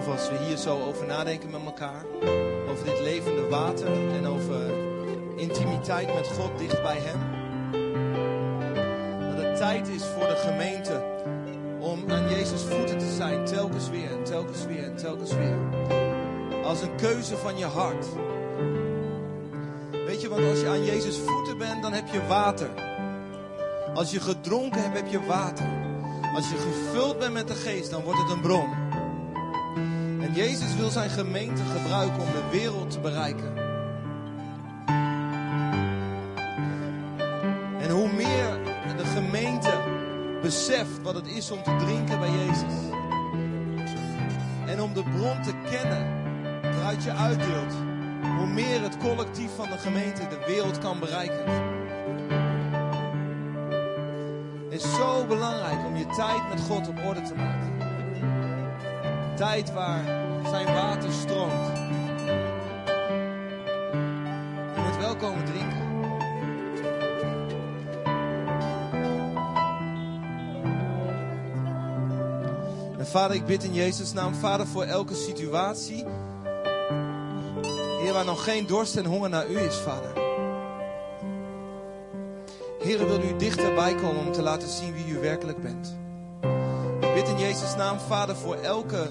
Geloof als we hier zo over nadenken met elkaar, over dit levende water en over intimiteit met God dicht bij Hem, dat het tijd is voor de gemeente om aan Jezus voeten te zijn, telkens weer en telkens weer en telkens weer. Als een keuze van je hart. Weet je, want als je aan Jezus voeten bent, dan heb je water. Als je gedronken hebt, heb je water. Als je gevuld bent met de geest, dan wordt het een bron. Jezus wil zijn gemeente gebruiken om de wereld te bereiken. En hoe meer de gemeente beseft wat het is om te drinken bij Jezus. En om de bron te kennen waaruit je uitdeelt. Hoe meer het collectief van de gemeente de wereld kan bereiken. Het is zo belangrijk om je tijd met God op orde te maken. Tijd waar zijn water stroomt. Je moet wel komen drinken. En vader, ik bid in Jezus' naam, vader, voor elke situatie. Heer, waar nog geen dorst en honger naar u is, vader. Heer, wil u dichterbij komen om te laten zien wie u werkelijk bent. Ik bid in Jezus' naam, vader, voor elke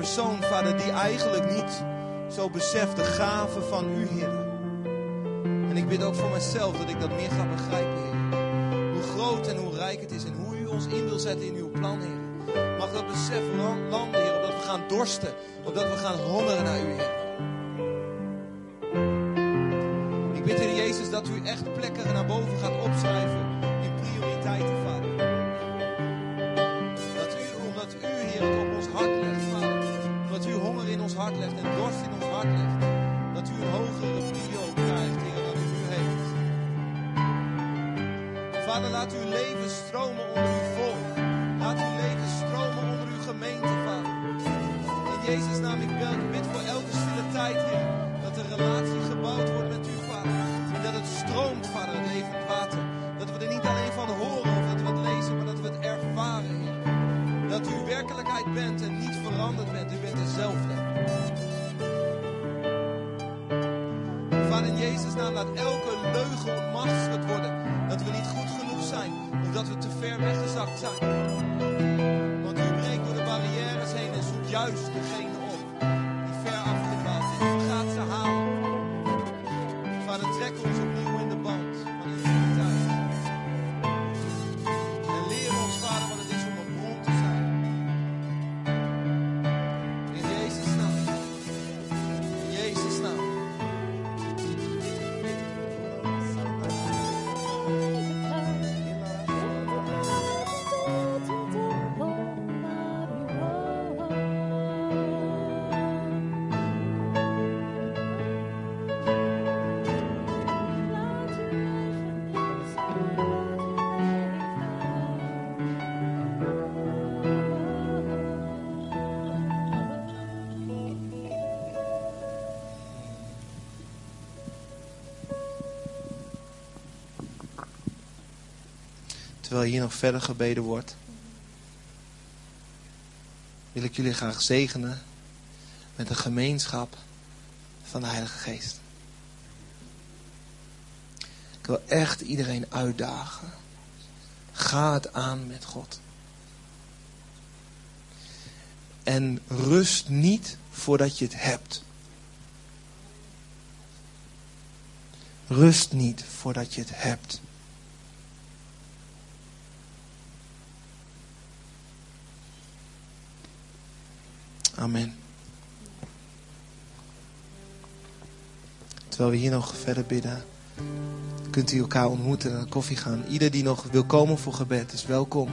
persoon, Vader, die eigenlijk niet zo beseft de gave van u, Heer. En ik bid ook voor mezelf dat ik dat meer ga begrijpen, Heer. Hoe groot en hoe rijk het is en hoe u ons in wil zetten in uw plan, Heer. Mag dat besef landen, Heer, opdat we gaan dorsten, opdat we gaan hongeren naar u, Heer. Ik bid, Heer Jezus, dat u echt plekken naar boven gaat Vader, laat uw leven stromen onder uw volk. Laat uw leven stromen onder uw gemeente, Vader. In Jezus' naam, ik bel- bid voor elke stille tijd, Heer. Dat er relatie gebouwd wordt met u, Vader. En dat het stroomt, Vader, het levend water. Dat we er niet alleen van horen of dat we het lezen, maar dat we het ervaren. Dat u werkelijkheid bent en niet veranderd bent. U bent dezelfde. Vader, in Jezus' naam, laat elke leugen ontmaskerd worden. Dat we te ver weggezakt zijn. Want u breekt door de barrières heen en zoekt juist degene Terwijl hier nog verder gebeden wordt, wil ik jullie graag zegenen met de gemeenschap van de Heilige Geest. Ik wil echt iedereen uitdagen. Ga het aan met God. En rust niet voordat je het hebt. Rust niet voordat je het hebt. Amen. Terwijl we hier nog verder bidden, kunt u elkaar ontmoeten en koffie gaan. Ieder die nog wil komen voor gebed is welkom.